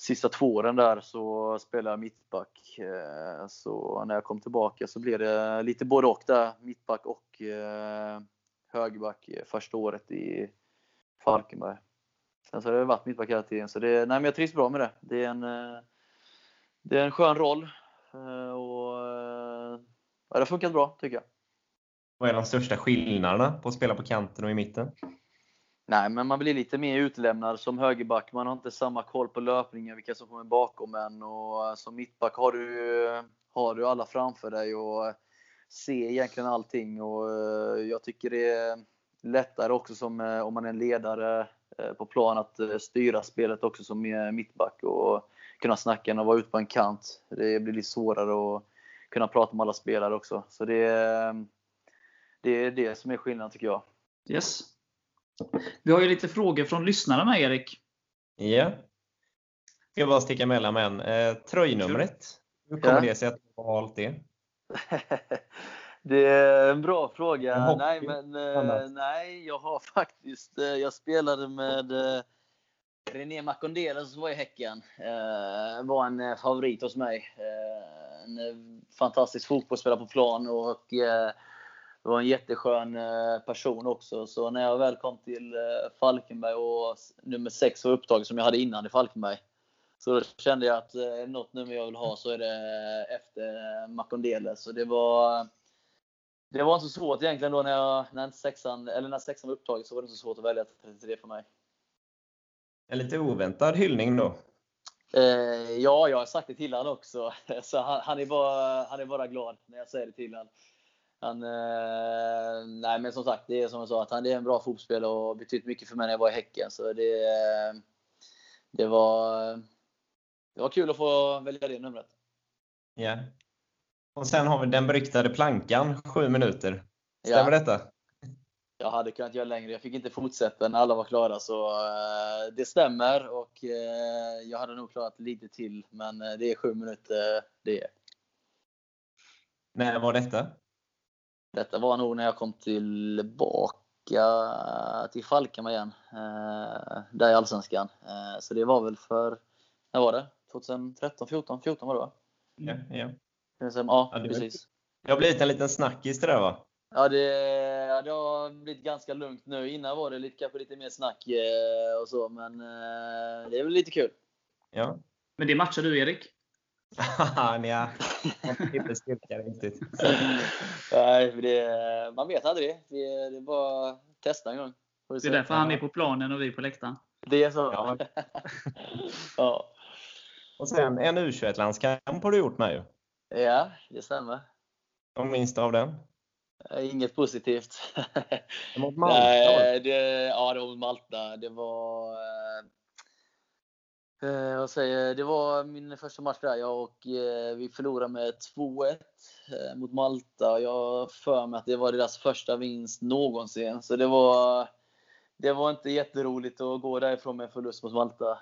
sista två åren där så spelade jag mittback. Eh, så när jag kom tillbaka så blev det lite både och där. Mittback och eh, högerback eh, första året i Falkenberg. Sen så har det varit mittback hela tiden. Så det, nej, men jag trivs bra med det. Det är en, det är en skön roll. Och, ja, det har funkat bra tycker jag. Vad är de största skillnaderna på att spela på kanten och i mitten? Nej, men man blir lite mer utlämnad som högerback. Man har inte samma koll på löpningen, vilka som kommer bakom en. Och eh, som mittback har du, har du alla framför dig och eh, ser egentligen allting. Och eh, jag tycker det är lättare också som, om man är en ledare på plan att styra spelet också som mittback och kunna snacka och vara ute på en kant. Det blir lite svårare att kunna prata med alla spelare också. Så det, är- det är det som är skillnaden tycker jag. Yes. Vi har ju lite frågor från lyssnarna med Erik. Ja. Ska jag bara sticka emellan med en. Eh, tröjnumret. Hur kommer Ja. det sig att du har valt det? Det är en bra fråga. En Nej, men eh, nej, jag har faktiskt, eh, jag spelade med eh, René Makondela som var i Häcken. Eh, var en eh, favorit hos mig. Eh, en eh, fantastisk fotbollsspelare på plan och eh, var en jätteskön eh, person också. Så när jag väl kom till eh, Falkenberg och nummer sex var upptaget som jag hade innan i Falkenberg. Så då kände jag att eh, är det något nummer jag vill ha så är det efter Makondele. Så det var det var inte så svårt egentligen då när, jag, när, sexan, eller när sexan var upptaget så var det inte så svårt att välja 33 för mig. En lite oväntad hyllning då. Eh, ja, jag har sagt det till honom också. Så han, han, är bara, han är bara glad när jag säger det till honom. Han, eh, nej men som sagt, det är som jag sa, att han är en bra fotbollsspelare och betytt mycket för mig när jag var i Häcken. Så det, eh, det, var, det var kul att få välja det numret. Ja. Och sen har vi den beryktade plankan, sju minuter. Stämmer Ja. detta? Jag hade kunnat göra längre. Jag fick inte fortsätta när alla var klara. Så eh, det stämmer och eh, jag hade nog klarat lite till. Men eh, det är sju minuter det är. När var detta? Detta var nog när jag kom tillbaka till Falkenberg igen. Eh, där i Allsvenskan. Eh, så det var väl för, när var det? 2013, 14? 14 var det va? Ja, ja. Ja, Ja, precis. Det har blivit en liten snackis det där va? Ja det, ja, det har blivit ganska lugnt nu. Innan var det lite, kanske lite mer snack eh, och så, men eh, det är väl lite kul. Ja. Men det matchar du Erik? Nja, inte styrka riktigt. Nej, för det, man vet aldrig. Det, det är bara att testa en gång. Det är därför han är på planen och vi på läktaren. Det är så? Ja. ja. Och sen en U21-landskamp har du gjort med ju. ja, det stämmer. Vad minns du av den? Inget positivt. Mot Malta? Nej, det, ja, det var mot Malta. Det var... Eh, vad säger jag? Det var min första match där jag och eh, vi förlorade med 2-1 eh, mot Malta. Jag för mig att det var deras första vinst någonsin. Så det var, det var inte jätteroligt att gå därifrån med förlust mot Malta.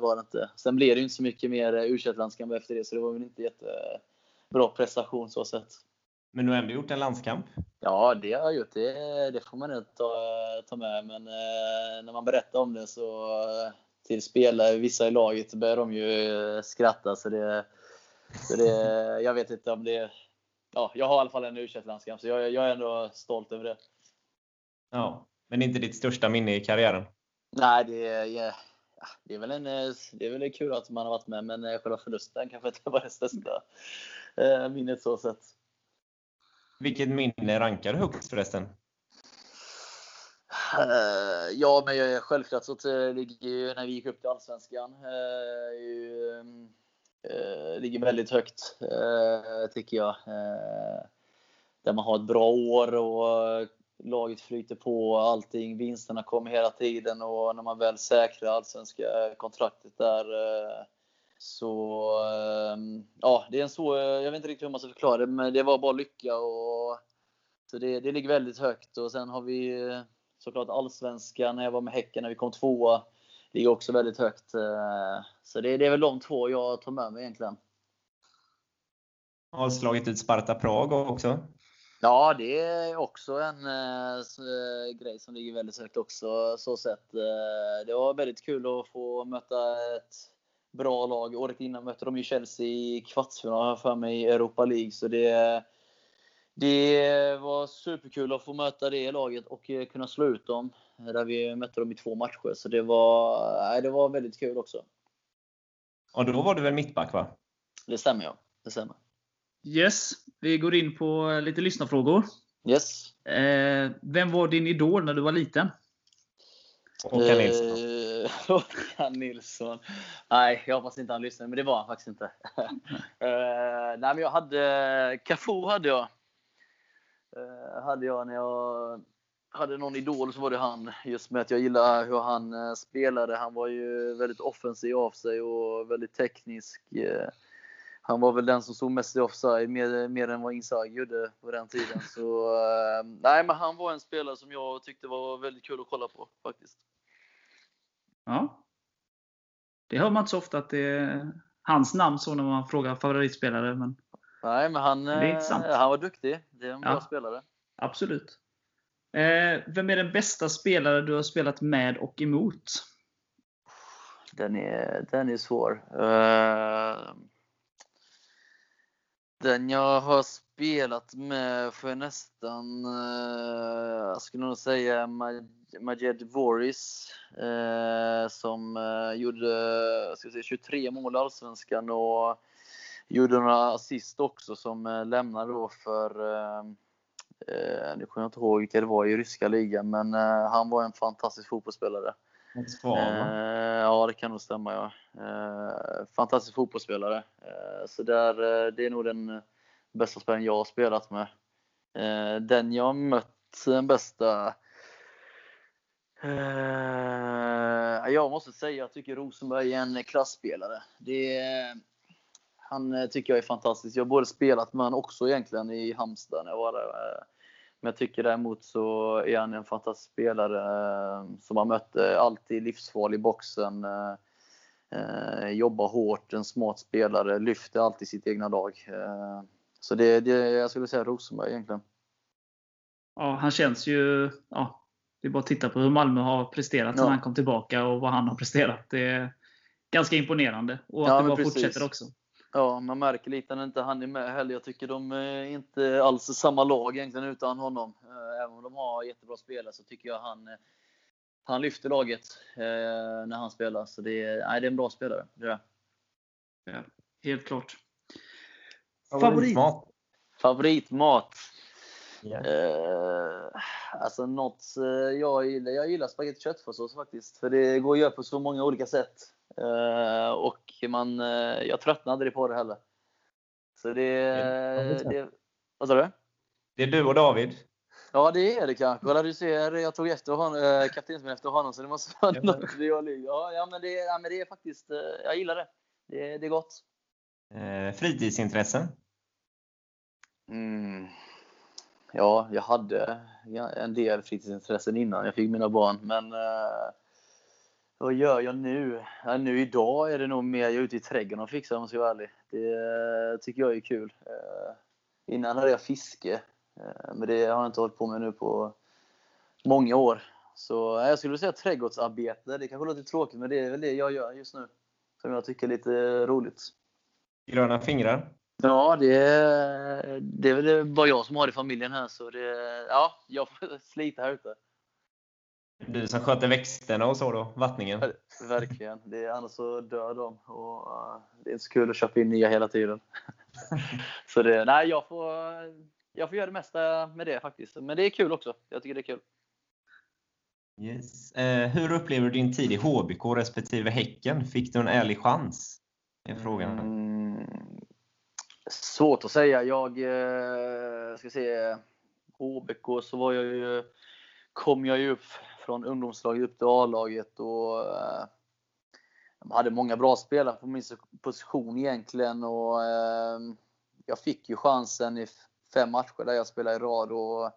Var det inte. Sen blev det inte så mycket mer u efter det, så det var väl inte jättebra prestation så sett. Men du har ändå gjort en landskamp? Ja, det har jag gjort. Det, det får man inte ta, ta med. Men när man berättar om det så till spelare, vissa i laget, börjar de ju eh, skratta. Så det, så det, jag vet inte om det... Ja, jag har i alla fall en u landskamp så jag, jag är ändå stolt över det. Ja. Men inte ditt största minne i karriären? Nej, det, är- ja, det, är väl en, det är väl kul att man har varit med, men eh, själva förlusten kanske inte var det största eh, minnet så sett. Vilket minne rankar du högst förresten? Eh, ja, men jag- självklart så eh, ligger ju när vi gick upp till Allsvenskan. Eh, ju, ligger väldigt högt, tycker jag. Där man har ett bra år och laget flyter på och allting. Vinsterna kommer hela tiden och när man väl säkrar allsvenska kontraktet där så ehm, ja, det är en så, jag vet inte riktigt hur man ska förklara det, men det var bara lycka och så det, det ligger väldigt högt och sen har vi såklart allsvenskan när jag var med Häcken när vi kom tvåa. Ligger också väldigt högt. eh, Så det, det är väl de två jag tar med mig egentligen. Har slagit ut Sparta Prag också? Ja, det är också en eh, grej som ligger väldigt högt också. Så sett. Eh, det var väldigt kul att få möta ett bra lag. Året innan mötte de ju Chelsea i kvartsfinal för mig i Europa League. Så det, det var superkul att få möta det laget och eh, kunna slå ut dem. Där vi mötte dem i två matcher. Så det var, nej, det var väldigt kul också. Och då var du väl mittback va? Det stämmer ja. Det stämmer. Yes, vi går in på eh, lite lyssnarfrågor. Yes. Eh, vem var din idol när du var liten? Håkan Nilsson. Eh, Håkan Nilsson. Nej, jag hoppas inte han lyssnar, men det var han faktiskt inte. Eh, nej, men jag hade Cafu hade jag. Eh, hade jag när jag hade någon idol så var det han. Just med att jag gillar hur han eh, spelade. Han var ju väldigt offensiv av sig och väldigt teknisk. Eh, han var väl den som stod mest i offside, mer, mer än vad Inzaghi gjorde på den tiden. Så, nej, men han var en spelare som jag tyckte var väldigt kul att kolla på faktiskt. Ja. Det hör man inte så ofta att det är hans namn så när man frågar favoritspelare. Men Nej, men han, eh, han var duktig. Det är en bra Ja. spelare. absolut. Eh, vem är den bästa spelare du har spelat med och emot? Den är, den är svår. Eh, den jag har spelat med får jag nästan, eh, jag skulle nog säga Ma- Majed Voris. eh, som eh, gjorde ska säga, 23 mål i Allsvenskan och gjorde några assist också som eh, lämnade då för eh, eh, nu kommer jag inte ihåg vilka det var i ryska ligan, men eh, han var en fantastisk fotbollsspelare. Va? Eh, ja, det kan nog stämma. Ja. Eh, fantastisk fotbollsspelare. Eh, så där, det är nog den bästa spelaren jag har spelat med. Den jag mött, den bästa jag måste säga, jag tycker Rosenberg är en klassspelare. Det, han eh, tycker jag är fantastisk. Jag har både spelat med honom också egentligen i Halmstad när jag var där. Eh, men jag tycker däremot så är han en fantastisk spelare som har mött alltid livsfarlig i boxen. Jobbar hårt, en smart spelare, lyfter alltid sitt egna lag. Så det, det jag skulle säga Rosenberg egentligen. Ja, han känns ju ja, det är bara att titta på hur Malmö har presterat ja. sedan han kom tillbaka och vad han har presterat. Det är ganska imponerande. Och att ja, det bara precis. fortsätter också. Ja, man märker lite när inte han är med heller. Jag tycker de är inte alls samma lag egentligen utan honom. Eh, även om de har jättebra spelare så tycker jag han, eh, han lyfter laget eh, när han spelar. Så det är, nej, det är en bra spelare. Det är. Ja, helt klart. Favoritmat? Favoritmat? Yeah. Eh, alltså något eh, jag gillar, jag gillar spagetti köttfärssås faktiskt. För det går att göra på så många olika sätt. Eh, och man, eh, jag tröttnar aldrig på det heller. Så det, yeah. det Vad sa du? Det är du och David? Ja, det är det kanske. Kolla, du ser, jag tog efter honom, äh, kaptensbin efter honom, så det måste vara ja. något ja, ja, men det, ja, men det är faktiskt, eh, jag gillar det. Det, det är gott. Eh, fritidsintressen? Mm. Ja, jag hade en del fritidsintressen innan jag fick mina barn, men eh, vad gör jag nu? Ja, nu idag är det nog mer jag är ute i trädgården och fixar om jag ska vara ärlig. Det eh, tycker jag är kul. Eh, innan hade jag fiske, eh, men det har jag inte hållit på med nu på många år. Så jag skulle säga trädgårdsarbete. Det kanske låter tråkigt, men det är väl det jag gör just nu. Som jag tycker är lite roligt. Gröna fingrar? Ja, det, det är väl bara jag som har det i familjen här, så det, ja, jag får slita här ute. Du som sköter växterna och så då? Vattningen? Verkligen. Det är, annars så dör de. Och uh, det är inte så kul att köpa in nya hela tiden. så det, nej, jag får, jag får göra det mesta med det faktiskt. Men det är kul också. Jag tycker det är kul. Yes. Eh, hur upplever du din tid i HBK respektive Häcken? Fick du en ärlig chans? Är frågan. Mm, Svårt att säga. Jag eh, ska se. HBK så var jag ju, kom jag ju upp från ungdomslaget upp till A-laget och eh, hade många bra spelare på min position egentligen och eh, jag fick ju chansen i fem matcher där jag spelade i rad och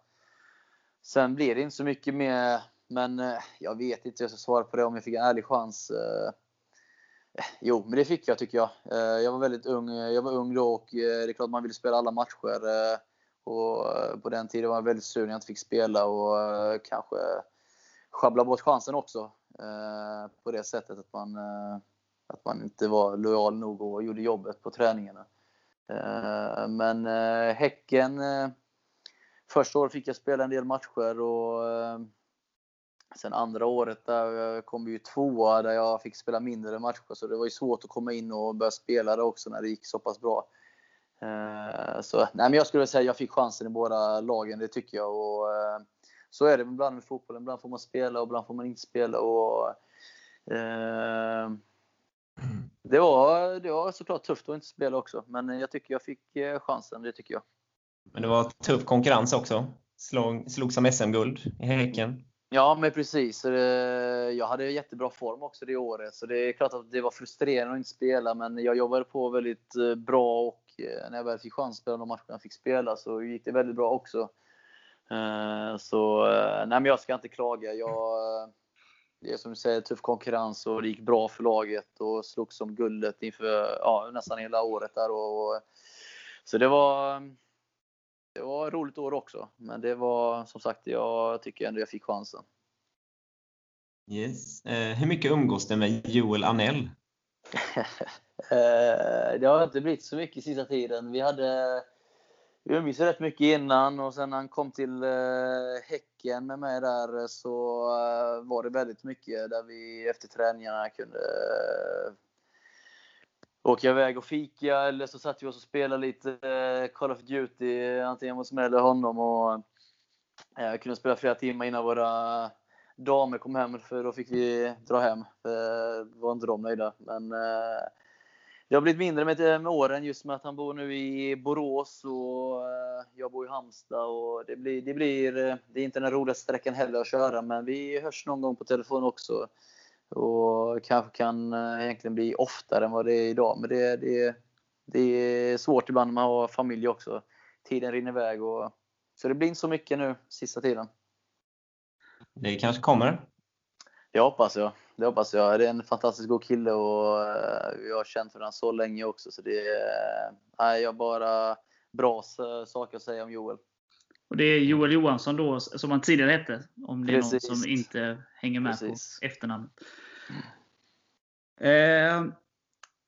sen blev det inte så mycket mer. Men eh, jag vet inte hur jag ska svara på det om jag fick en ärlig chans. Eh, Jo, men det fick jag tycker jag. Eh, jag var väldigt ung, eh, jag var ung då och eh, det är klart man ville spela alla matcher. Eh, och eh, på den tiden var jag väldigt sur när jag inte fick spela och eh, kanske sjabbla bort chansen också. Eh, på det sättet att man, eh, att man inte var lojal nog och gjorde jobbet på träningarna. Eh, men Häcken, första året fick jag spela en del matcher och Sen andra året där kom vi ju tvåa där jag fick spela mindre matcher så det var ju svårt att komma in och börja spela det också när det gick så pass bra. Så nej, men jag skulle säga att jag fick chansen i båda lagen, det tycker jag. Och, så är det ibland med fotbollen. Ibland får man spela och ibland får man inte spela. Och, eh, det, var, det var såklart tufft att inte spela också, men jag tycker jag fick eh, chansen. Det tycker jag. Men det var tuff konkurrens också. Slog, slog som SM-guld i Häcken. Ja, men precis. Jag hade jättebra form också det året, så det är klart att det var frustrerande att inte spela, men jag jobbade på väldigt eh, bra och eh, när jag väl fick chans att spela de matcherna jag fick spela så gick det väldigt bra också. Eh, så nej, men jag ska inte klaga. Jag, det är som du säger, tuff konkurrens och det gick bra för laget och slogs om guldet inför ja, nästan hela året där. Och, så det var, det var ett roligt år också. Men det var som sagt, jag tycker ändå jag fick chansen. Yes. Eh, hur mycket umgås du med Joel Anell? eh, det har inte blivit så mycket sista tiden. Vi hade vi umgicks rätt mycket innan och sen när han kom till eh, Häcken med mig där eh, så eh, var det väldigt mycket där vi efter träningarna kunde eh, åka iväg och fika eller så satt vi oss och spelade lite eh, Call of Duty antingen hos mig eller honom och eh, kunde spela flera timmar innan våra damer kom hem för då fick vi dra hem. För var inte de nöjda. Men eh, det har blivit mindre med, med åren just med att han bor nu i Borås och eh, jag bor i Halmstad. Och det, blir, det, blir, eh, det är inte den roligaste sträckan heller att köra, men vi hörs någon gång på telefon också. Och kanske kan eh, egentligen bli oftare än vad det är idag. Men det, det, det är svårt ibland när man har familj också. Tiden rinner iväg. Och, så det blir inte så mycket nu sista tiden. Det kanske kommer? Det hoppas jag. Det hoppas jag. Det är en fantastiskt god kille och jag har känt varandra så länge också. Så det är, jag bara bra saker att säga om Joel. Och det är Joel Johansson då, som han tidigare hette, om det Precis. är någon som inte hänger med Precis. på efternamnet. Eh,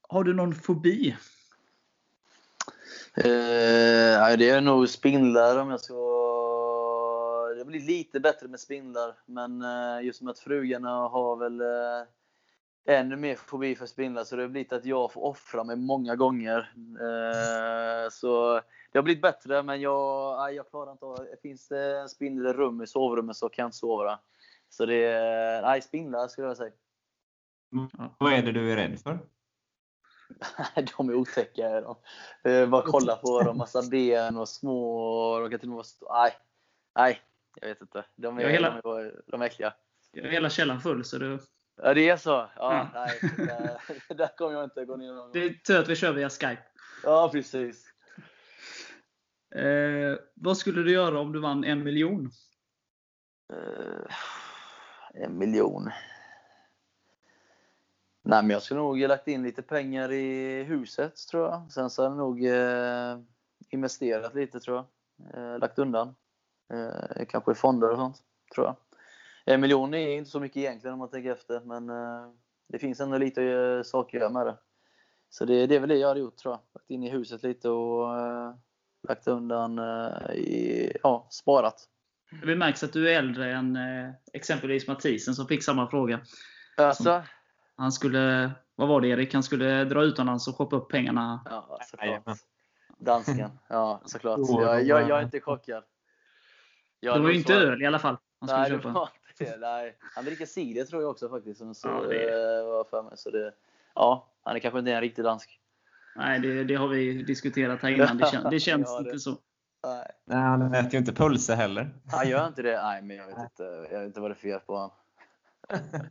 har du någon fobi? Eh, det är nog spindlar om jag ska Det blir lite bättre med spindlar, men eh, just med att frugarna har väl eh, ännu mer fobi för spindlar, så det har blivit att jag får offra mig många gånger. Eh, så det har blivit bättre, men jag, jag klarar inte av Finns det en spindel i rum i sovrummet så kan jag inte sova. Så det är, nej, spindlar skulle jag säga. Vad är det du är rädd för? de är otäcka. De. Bara kolla på dem, massa ben och små. De kan till och med vara nej, nej, jag vet inte. De är, hela, de är, de är äckliga. Jag har hela källaren full. Så du... Ja, det är så? Ja, ja. Nej, där, där kommer jag inte gå ner någon Det är tur att vi kör via Skype. Ja, precis. Eh, vad skulle du göra om du vann en miljon? Eh, en miljon? Nej, men jag skulle nog lagt in lite pengar i huset, tror jag. Sen så har jag nog eh, investerat lite, tror jag. Eh, lagt undan. Eh, kanske i fonder och sånt, tror jag. En miljon är inte så mycket egentligen om man tänker efter, men eh, det finns ändå lite eh, saker att göra med det. Så det, det är väl det jag hade gjort, tror jag. Lagt in i huset lite och eh, lagt undan, i, ja, sparat. Det märks att du är äldre än exempelvis Mathisen som fick samma fråga. Alltså? Han skulle, vad var det Erik? Han skulle dra utomlands och shoppa upp pengarna. Ja, såklart. Dansken. Ja, såklart. Jag, jag, jag är inte chockad. Jag det var ju inte öl i alla fall. Han nej, köpa. Det var inte nej. Han dricker cider tror jag också faktiskt. Som så, ja, det... Eh, var för mig. Så det, ja, han är kanske inte en riktig dansk. Nej, det, det har vi diskuterat här innan. Det, kän, det känns ja, det. inte så. Nej. nej, han äter ju inte pulser heller. Han gör inte det? Nej, men jag vet inte, jag vet inte vad det är för fel på honom.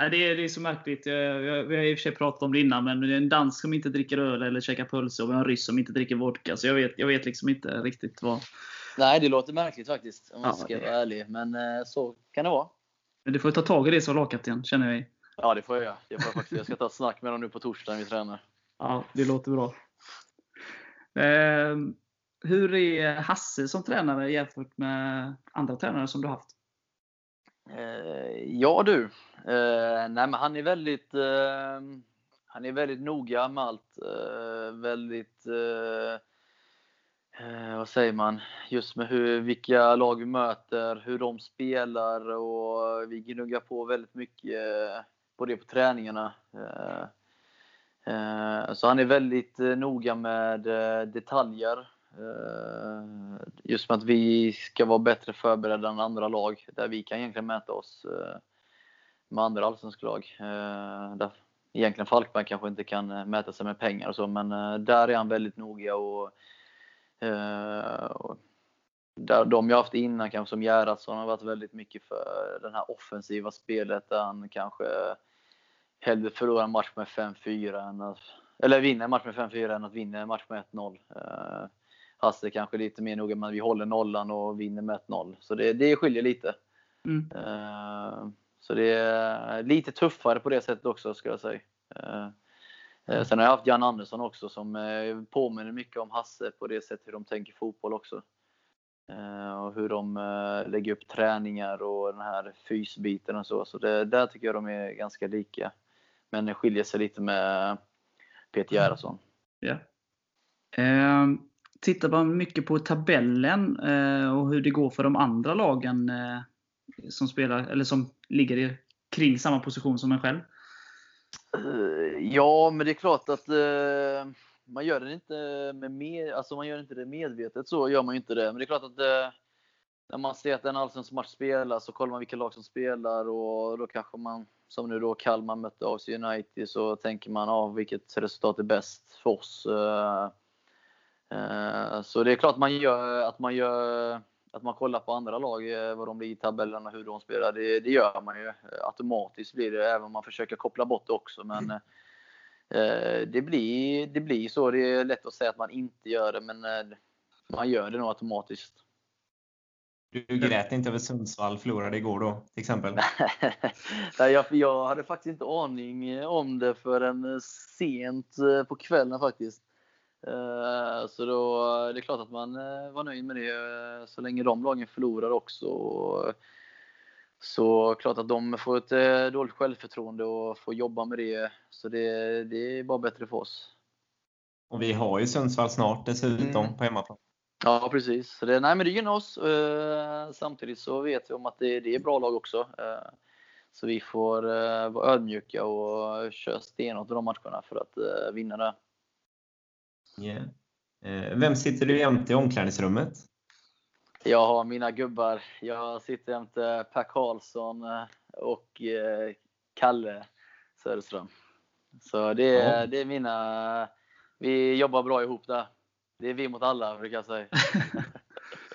Nej, det, är, det är så märkligt. Vi har i och för sig pratat om det innan, men det är en dansk som inte dricker öl eller käkar pölse och vi har en ryss som inte dricker vodka. Så jag vet, jag vet liksom inte riktigt vad... Nej, det låter märkligt faktiskt, om man ska vara ärlig. Men eh, så kan det vara. Men du får ta tag i det som lagkapten, känner jag. Ja, det får jag. Jag, får faktiskt, jag ska ta ett snack med dem nu på torsdag när vi tränar. Ja, det låter bra. Eh, hur är Hasse som tränare jämfört med andra tränare som du haft? Eh, ja du. Eh, nej, men han är väldigt eh, han är väldigt noga med allt. Eh, väldigt eh, vad säger man? Just med hur, vilka lag vi möter, hur de spelar och vi gnuggar på väldigt mycket eh, på det på träningarna. Eh, eh, så han är väldigt noga med detaljer. Eh, just med att vi ska vara bättre förberedda än andra lag, där vi kan egentligen mäta oss eh, med andra allsvenska lag. Eh, där egentligen Falkberg kanske inte kan mäta sig med pengar och så, men där är han väldigt noga och där de jag haft innan, kanske som Gerhardsson, har varit väldigt mycket för det här offensiva spelet där han kanske hellre förlorar en match med 5-4 än att, eller vinner en match med 5-4 än att vinna en match med 1-0. Hasse kanske lite mer noga att vi håller nollan och vinner med 1-0. Så det, det skiljer lite. Mm. Uh, så det är lite tuffare på det sättet också, ska jag säga. Sen har jag haft Jan Andersson också som påminner mycket om Hasse på det sättet hur de tänker fotboll också. Och hur de lägger upp träningar och den här fysbiten och så. Så det, där tycker jag de är ganska lika. Men det skiljer sig lite med Peter Gerhardsson. Ja. Um, tittar man mycket på tabellen eh, och hur det går för de andra lagen eh, som spelar eller som ligger i, kring samma position som en själv? Eh, ja, men det är klart att eh, man gör det inte med, med alltså man gör inte det medvetet så gör man inte det. Men det är klart att eh, när man ser att en allsvensk match spelas så kollar man vilka lag som spelar och då kanske man, som nu då Kalmar mötte AFC United, så tänker man ah, vilket resultat är bäst för oss. Eh, eh, så det är klart man gör, att man gör att man kollar på andra lag, eh, vad de blir i tabellen och hur de spelar. Det, det gör man ju. Automatiskt blir det, även om man försöker koppla bort det också. Men eh, det, blir, det blir så. Det är lätt att säga att man inte gör det, men eh, man gör det nog automatiskt. Du grät inte över Sundsvall förlorade igår då, till exempel? Nej, jag, jag hade faktiskt inte aning om det förrän sent på kvällen faktiskt. Eh, så då det är klart att man eh, var nöjd med det eh, så länge de lagen förlorar också. Så klart att de får ett dåligt självförtroende och får jobba med det. Så det, det är bara bättre för oss. Och vi har ju Sundsvall snart dessutom mm. på hemmaplan. Ja, precis. Så det, nej, men det gynnar oss. Samtidigt så vet vi om att det, det är bra lag också. Så vi får vara ödmjuka och köra stenhårt i de matcherna för att vinna det. Yeah. Vem sitter du jämte i omklädningsrummet? Jag har mina gubbar. Jag sitter jämte Per Karlsson eh, och eh, Kalle Söderström. Så det är, ja. det är mina... Vi jobbar bra ihop där. Det är vi mot alla, brukar jag säga.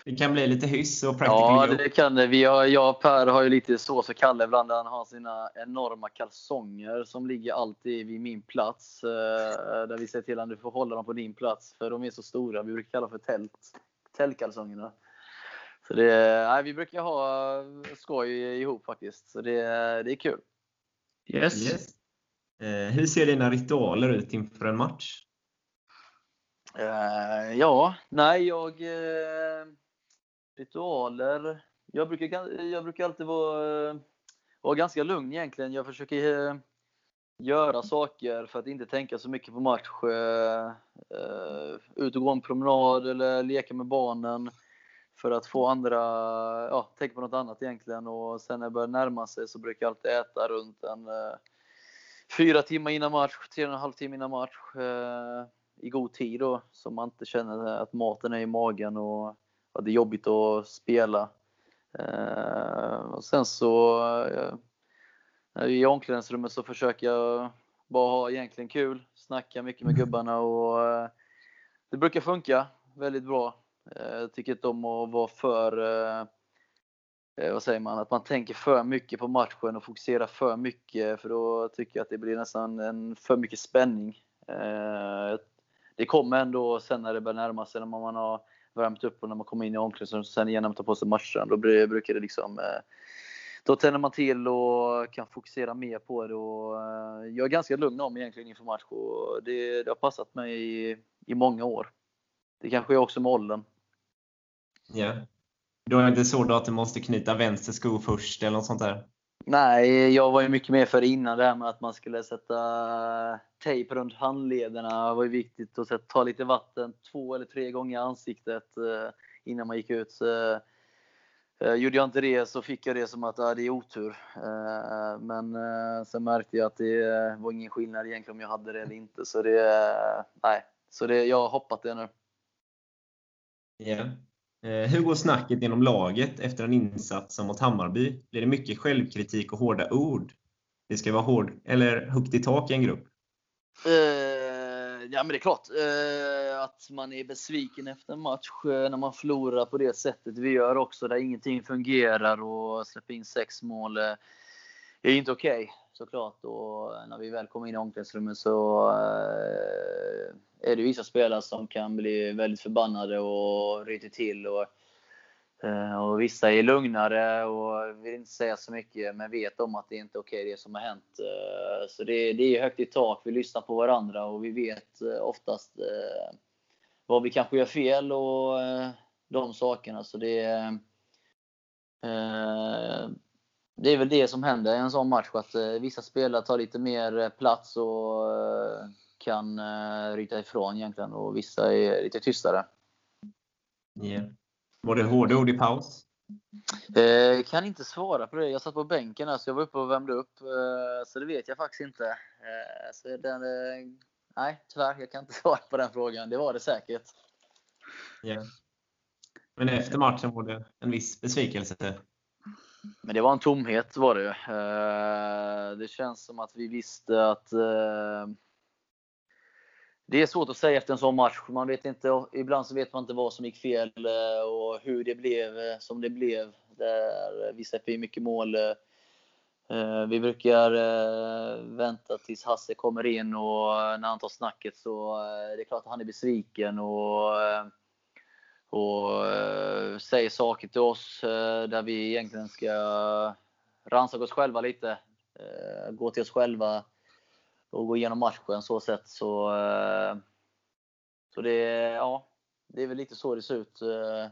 Det kan bli lite hyss och practical Ja, det kan det. Vi har, jag och Per har ju lite så för Kalle ibland. Han har sina enorma kalsonger som ligger alltid vid min plats. Eh, där vi säger till honom du får hålla dem på din plats för de är så stora. Vi brukar kalla för tält. Tältkalsongerna. Så det, nej, vi brukar ha skoj ihop faktiskt. Så det, det är kul. Yes. yes. Eh, hur ser dina ritualer ut inför en match? Uh, ja, nej jag... Uh, Ritualer? Jag brukar, jag brukar alltid vara, vara ganska lugn egentligen. Jag försöker eh, göra saker för att inte tänka så mycket på match. Eh, eh, ut och gå en promenad eller leka med barnen för att få andra, ja, tänka på något annat egentligen. Och sen när det börjar närma sig så brukar jag alltid äta runt en fyra timmar innan match, tre och en halv timme innan match. I god tid då, så man inte känner att maten är i magen och att det är jobbigt att spela. Eh, och sen så eh, i omklädningsrummet så försöker jag bara ha egentligen kul, snacka mycket med gubbarna och eh, det brukar funka väldigt bra. Jag tycker inte om att vara för, vad säger man, att man tänker för mycket på matchen och fokuserar för mycket för då tycker jag att det blir nästan en för mycket spänning. Det kommer ändå sen när det börjar närma sig, när man har värmt upp och när man kommer in i omklädningsrummet sen igen och tar på sig matchen, då brukar det liksom eh, då tänder man till och kan fokusera mer på det. Och eh, jag är ganska lugn om egentligen inför match och det, det har passat mig i, i många år. Det kanske är också med åldern. Ja. Då är det inte så då att du måste knyta vänster sko först eller något sånt där? Nej, jag var ju mycket mer för innan det här med att man skulle sätta eh, tejp runt handlederna. Det var ju viktigt att ta lite vatten två eller tre gånger i ansiktet eh, innan man gick ut. Så, eh, gjorde jag inte det så fick jag det som att det är otur. Eh, men eh, sen märkte jag att det var ingen skillnad egentligen om jag hade det eller inte. Så det, nej, så det, jag har hoppat det nu. Ja. Eh, hur går snacket inom laget efter en insats som mot Hammarby? Blir det mycket självkritik och hårda ord? Det ska vara hård, eller högt i tak i en grupp? Uh, ja, men det är klart uh, att man är besviken efter en match uh, när man förlorar på det sättet vi gör också, där ingenting fungerar och släpper in sex mål är inte okej. Okay såklart. Och när vi väl kommer in i omklädningsrummet så är det vissa spelare som kan bli väldigt förbannade och ryter till. Och, eh, och vissa är lugnare och vill inte säga så mycket men vet om att det inte är okej det som har hänt. Eh, så det, det är högt i tak. Vi lyssnar på varandra och vi vet eh, oftast vad vi kanske gör fel och de sakerna. Så det det är väl det som händer i en sån match, att vissa spelare tar lite mer plats och eh, kan ryta ifrån egentligen och vissa är lite tystare. Yeah. Var det hårda ord i paus? Eh, kan inte svara på det. Jag satt på bänken här, så jag var uppe och värmde upp. Eh, så det vet jag faktiskt inte. Eh, så den, eh, nej, tyvärr. Jag kan inte svara på den frågan. Det var det säkert. Yeah. Men efter matchen var det en viss besvikelse. Men det var en tomhet var det eh, Det känns som att vi visste att eh, det är svårt att säga efter en sån match. Man vet inte, ibland så vet man inte vad som gick fel eh, och hur det blev eh, som det blev. Där vi släpper in mycket mål. Eh, vi brukar vänta tills Hasse kommer in och när han tar snacket så det är klart att han är besviken. och och säger saker till oss där vi egentligen ska rannsaka oss själva lite. Gå till oss själva och gå igenom matchen så sett Så, eh, så det, ja, det är väl lite så det ser ut eh,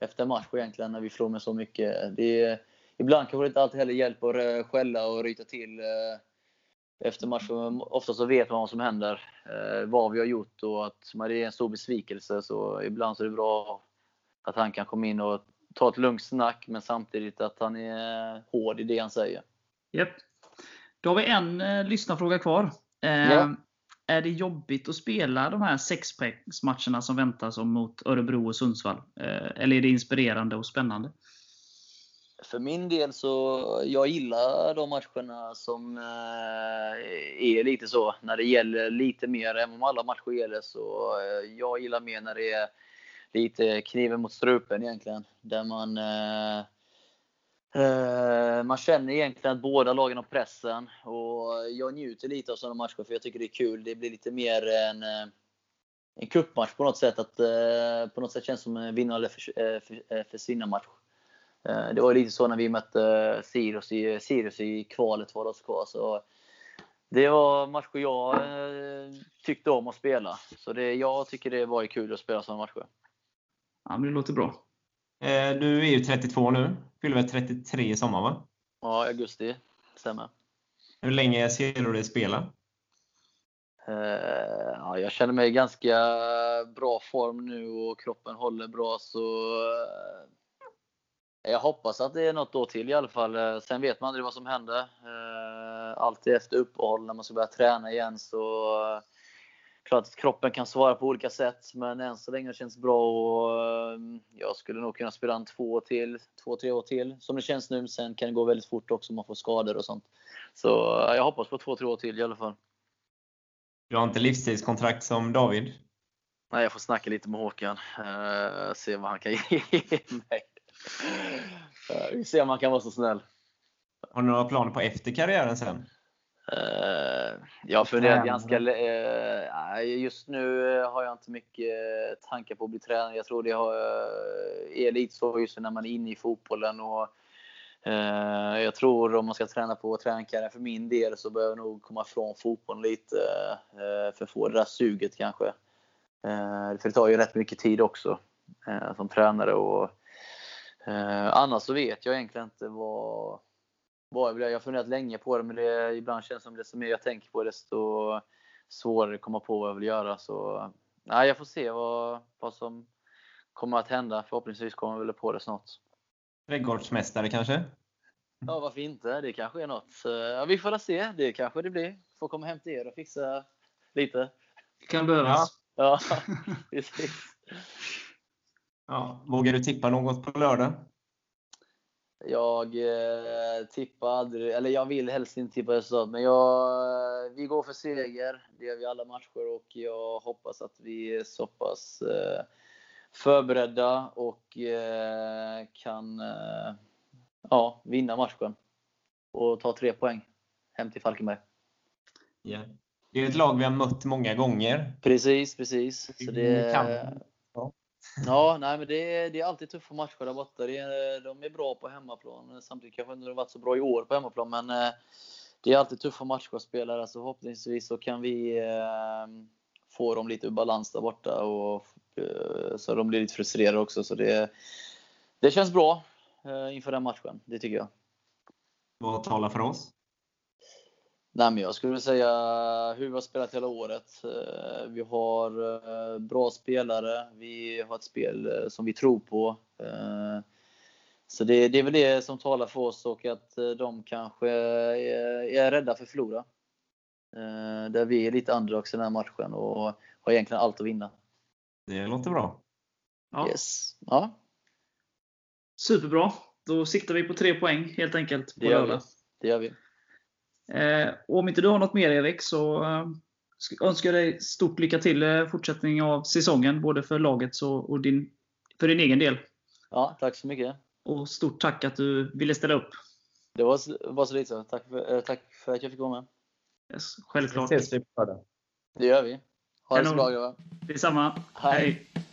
efter match egentligen när vi förlorar med så mycket. Det, ibland kanske det inte alltid heller hjälper att eh, skälla och ryta till efter matchen. Ofta så vet man vad som händer, vad vi har gjort och att det är en stor besvikelse. Så ibland så är det bra att han kan komma in och ta ett lugnt snack, men samtidigt att han är hård i det han säger. Yep. Då har vi en eh, lyssnarfråga kvar. Eh, ja. Är det jobbigt att spela de här sexpoängsmatcherna som väntar som mot Örebro och Sundsvall? Eh, eller är det inspirerande och spännande? För min del så, jag gillar de matcherna som eh, är lite så, när det gäller lite mer, även om alla matcher gäller, så eh, jag gillar mer när det är lite kniven mot strupen egentligen. Där man, eh, man känner egentligen att båda lagen har pressen. Och jag njuter lite av sådana matcher för jag tycker det är kul. Det blir lite mer en, en cupmatch på något sätt. Att, på något sätt känns som en vinna eller försvinna match. Eh, det var lite så när vi mötte Sirius i, Sirius i kvalet kvar. Så det var matcher jag eh, tyckte om att spela. Så det, jag tycker det var kul att spela sådana matcher. Ja, men det låter bra. Eh, du är ju 32 nu. Fyller väl 33 i sommar va? Ja, i augusti. Stämmer. Hur länge ser du dig spela? Ja, jag känner mig i ganska bra form nu och kroppen håller bra. Så jag hoppas att det är något år till i alla fall. Eh, sen vet man aldrig vad som händer. Eh, alltid efter uppehåll när man ska börja träna igen så eh, klart att kroppen kan svara på olika sätt. Men än så länge känns det bra och jag skulle nog kunna spela en två, till, två, tre år till som det känns nu. Sen kan det gå väldigt fort också om man får skador och sånt. Så jag hoppas på två, tre år till i alla fall. Du har inte livstidskontrakt som David? Nej, jag får snacka lite med Håkan. Se vad han kan ge mig. Vi ser om han kan vara så snäll. Har du några planer på efter karriären sen? Uh, jag har funderat ganska... Uh, just nu har jag inte mycket tankar på att bli tränare. Jag tror det har, är lite så just när man är inne i fotbollen. Och, jag tror om man ska träna på träningskarriär för min del så behöver jag nog komma ifrån fotbollen lite för att få det där suget kanske. För det tar ju rätt mycket tid också som tränare. och Eh, annars så vet jag egentligen inte vad, jag har funderat länge på det, men det, ibland känns det som desto mer jag tänker på det, desto svårare att komma på vad jag vill göra. Så nej, jag får se vad, vad som kommer att hända. Förhoppningsvis kommer jag väl på det snart. Trädgårdsmästare kanske? Ja, varför inte? Det kanske är något. Ja, vi får se. Det kanske det blir. Får komma hem till er och fixa lite. Det kan behövas. Ja, ja precis. Ja, vågar du tippa något på lördag? Jag eh, tippar aldrig, eller jag vill helst inte tippa resultat, men jag, vi går för seger. Det gör vi alla matcher och jag hoppas att vi är så pass eh, förberedda och eh, kan eh, ja, vinna matchen. Och ta tre poäng hem till Falkenberg. Ja. Det är ett lag vi har mött många gånger. Precis, precis. Så det, Ja, nej, men det är, det är alltid tuffa matcher där borta. Det är, de är bra på hemmaplan. Samtidigt kanske inte de varit så bra i år på hemmaplan, men eh, det är alltid tuffa matcher att spela där. Så förhoppningsvis så kan vi eh, få dem lite ur balans där borta och eh, så de blir lite frustrerade också. Så det, det känns bra eh, inför den matchen. Det tycker jag. Vad talar för oss? Nej, men jag skulle säga hur vi har spelat hela året. Eh, vi har eh, bra spelare. Vi har ett spel eh, som vi tror på. Så det, det är väl det som talar för oss och att de kanske är, är rädda för att förlora. Där vi är lite underdogs i den här matchen och har egentligen allt att vinna. Det låter bra. Ja. Yes. Ja. Superbra. Då siktar vi på tre poäng helt enkelt på Det lördag. Det gör vi. Eh, och om inte du har något mer Erik så eh, sk- önskar jag dig stort lycka till i fortsättningen av säsongen. Både för lagets och, din, för din egen del. Ja, tack så mycket. Och stort tack att du ville ställa upp. Det var, så- var så lite så. Tack för, eh, tack för att jag fick vara med. Yes, Så självklart. ses vi på lördag. Det gör vi. Ha det så bra grabbar. Detsamma. Hej. Hej.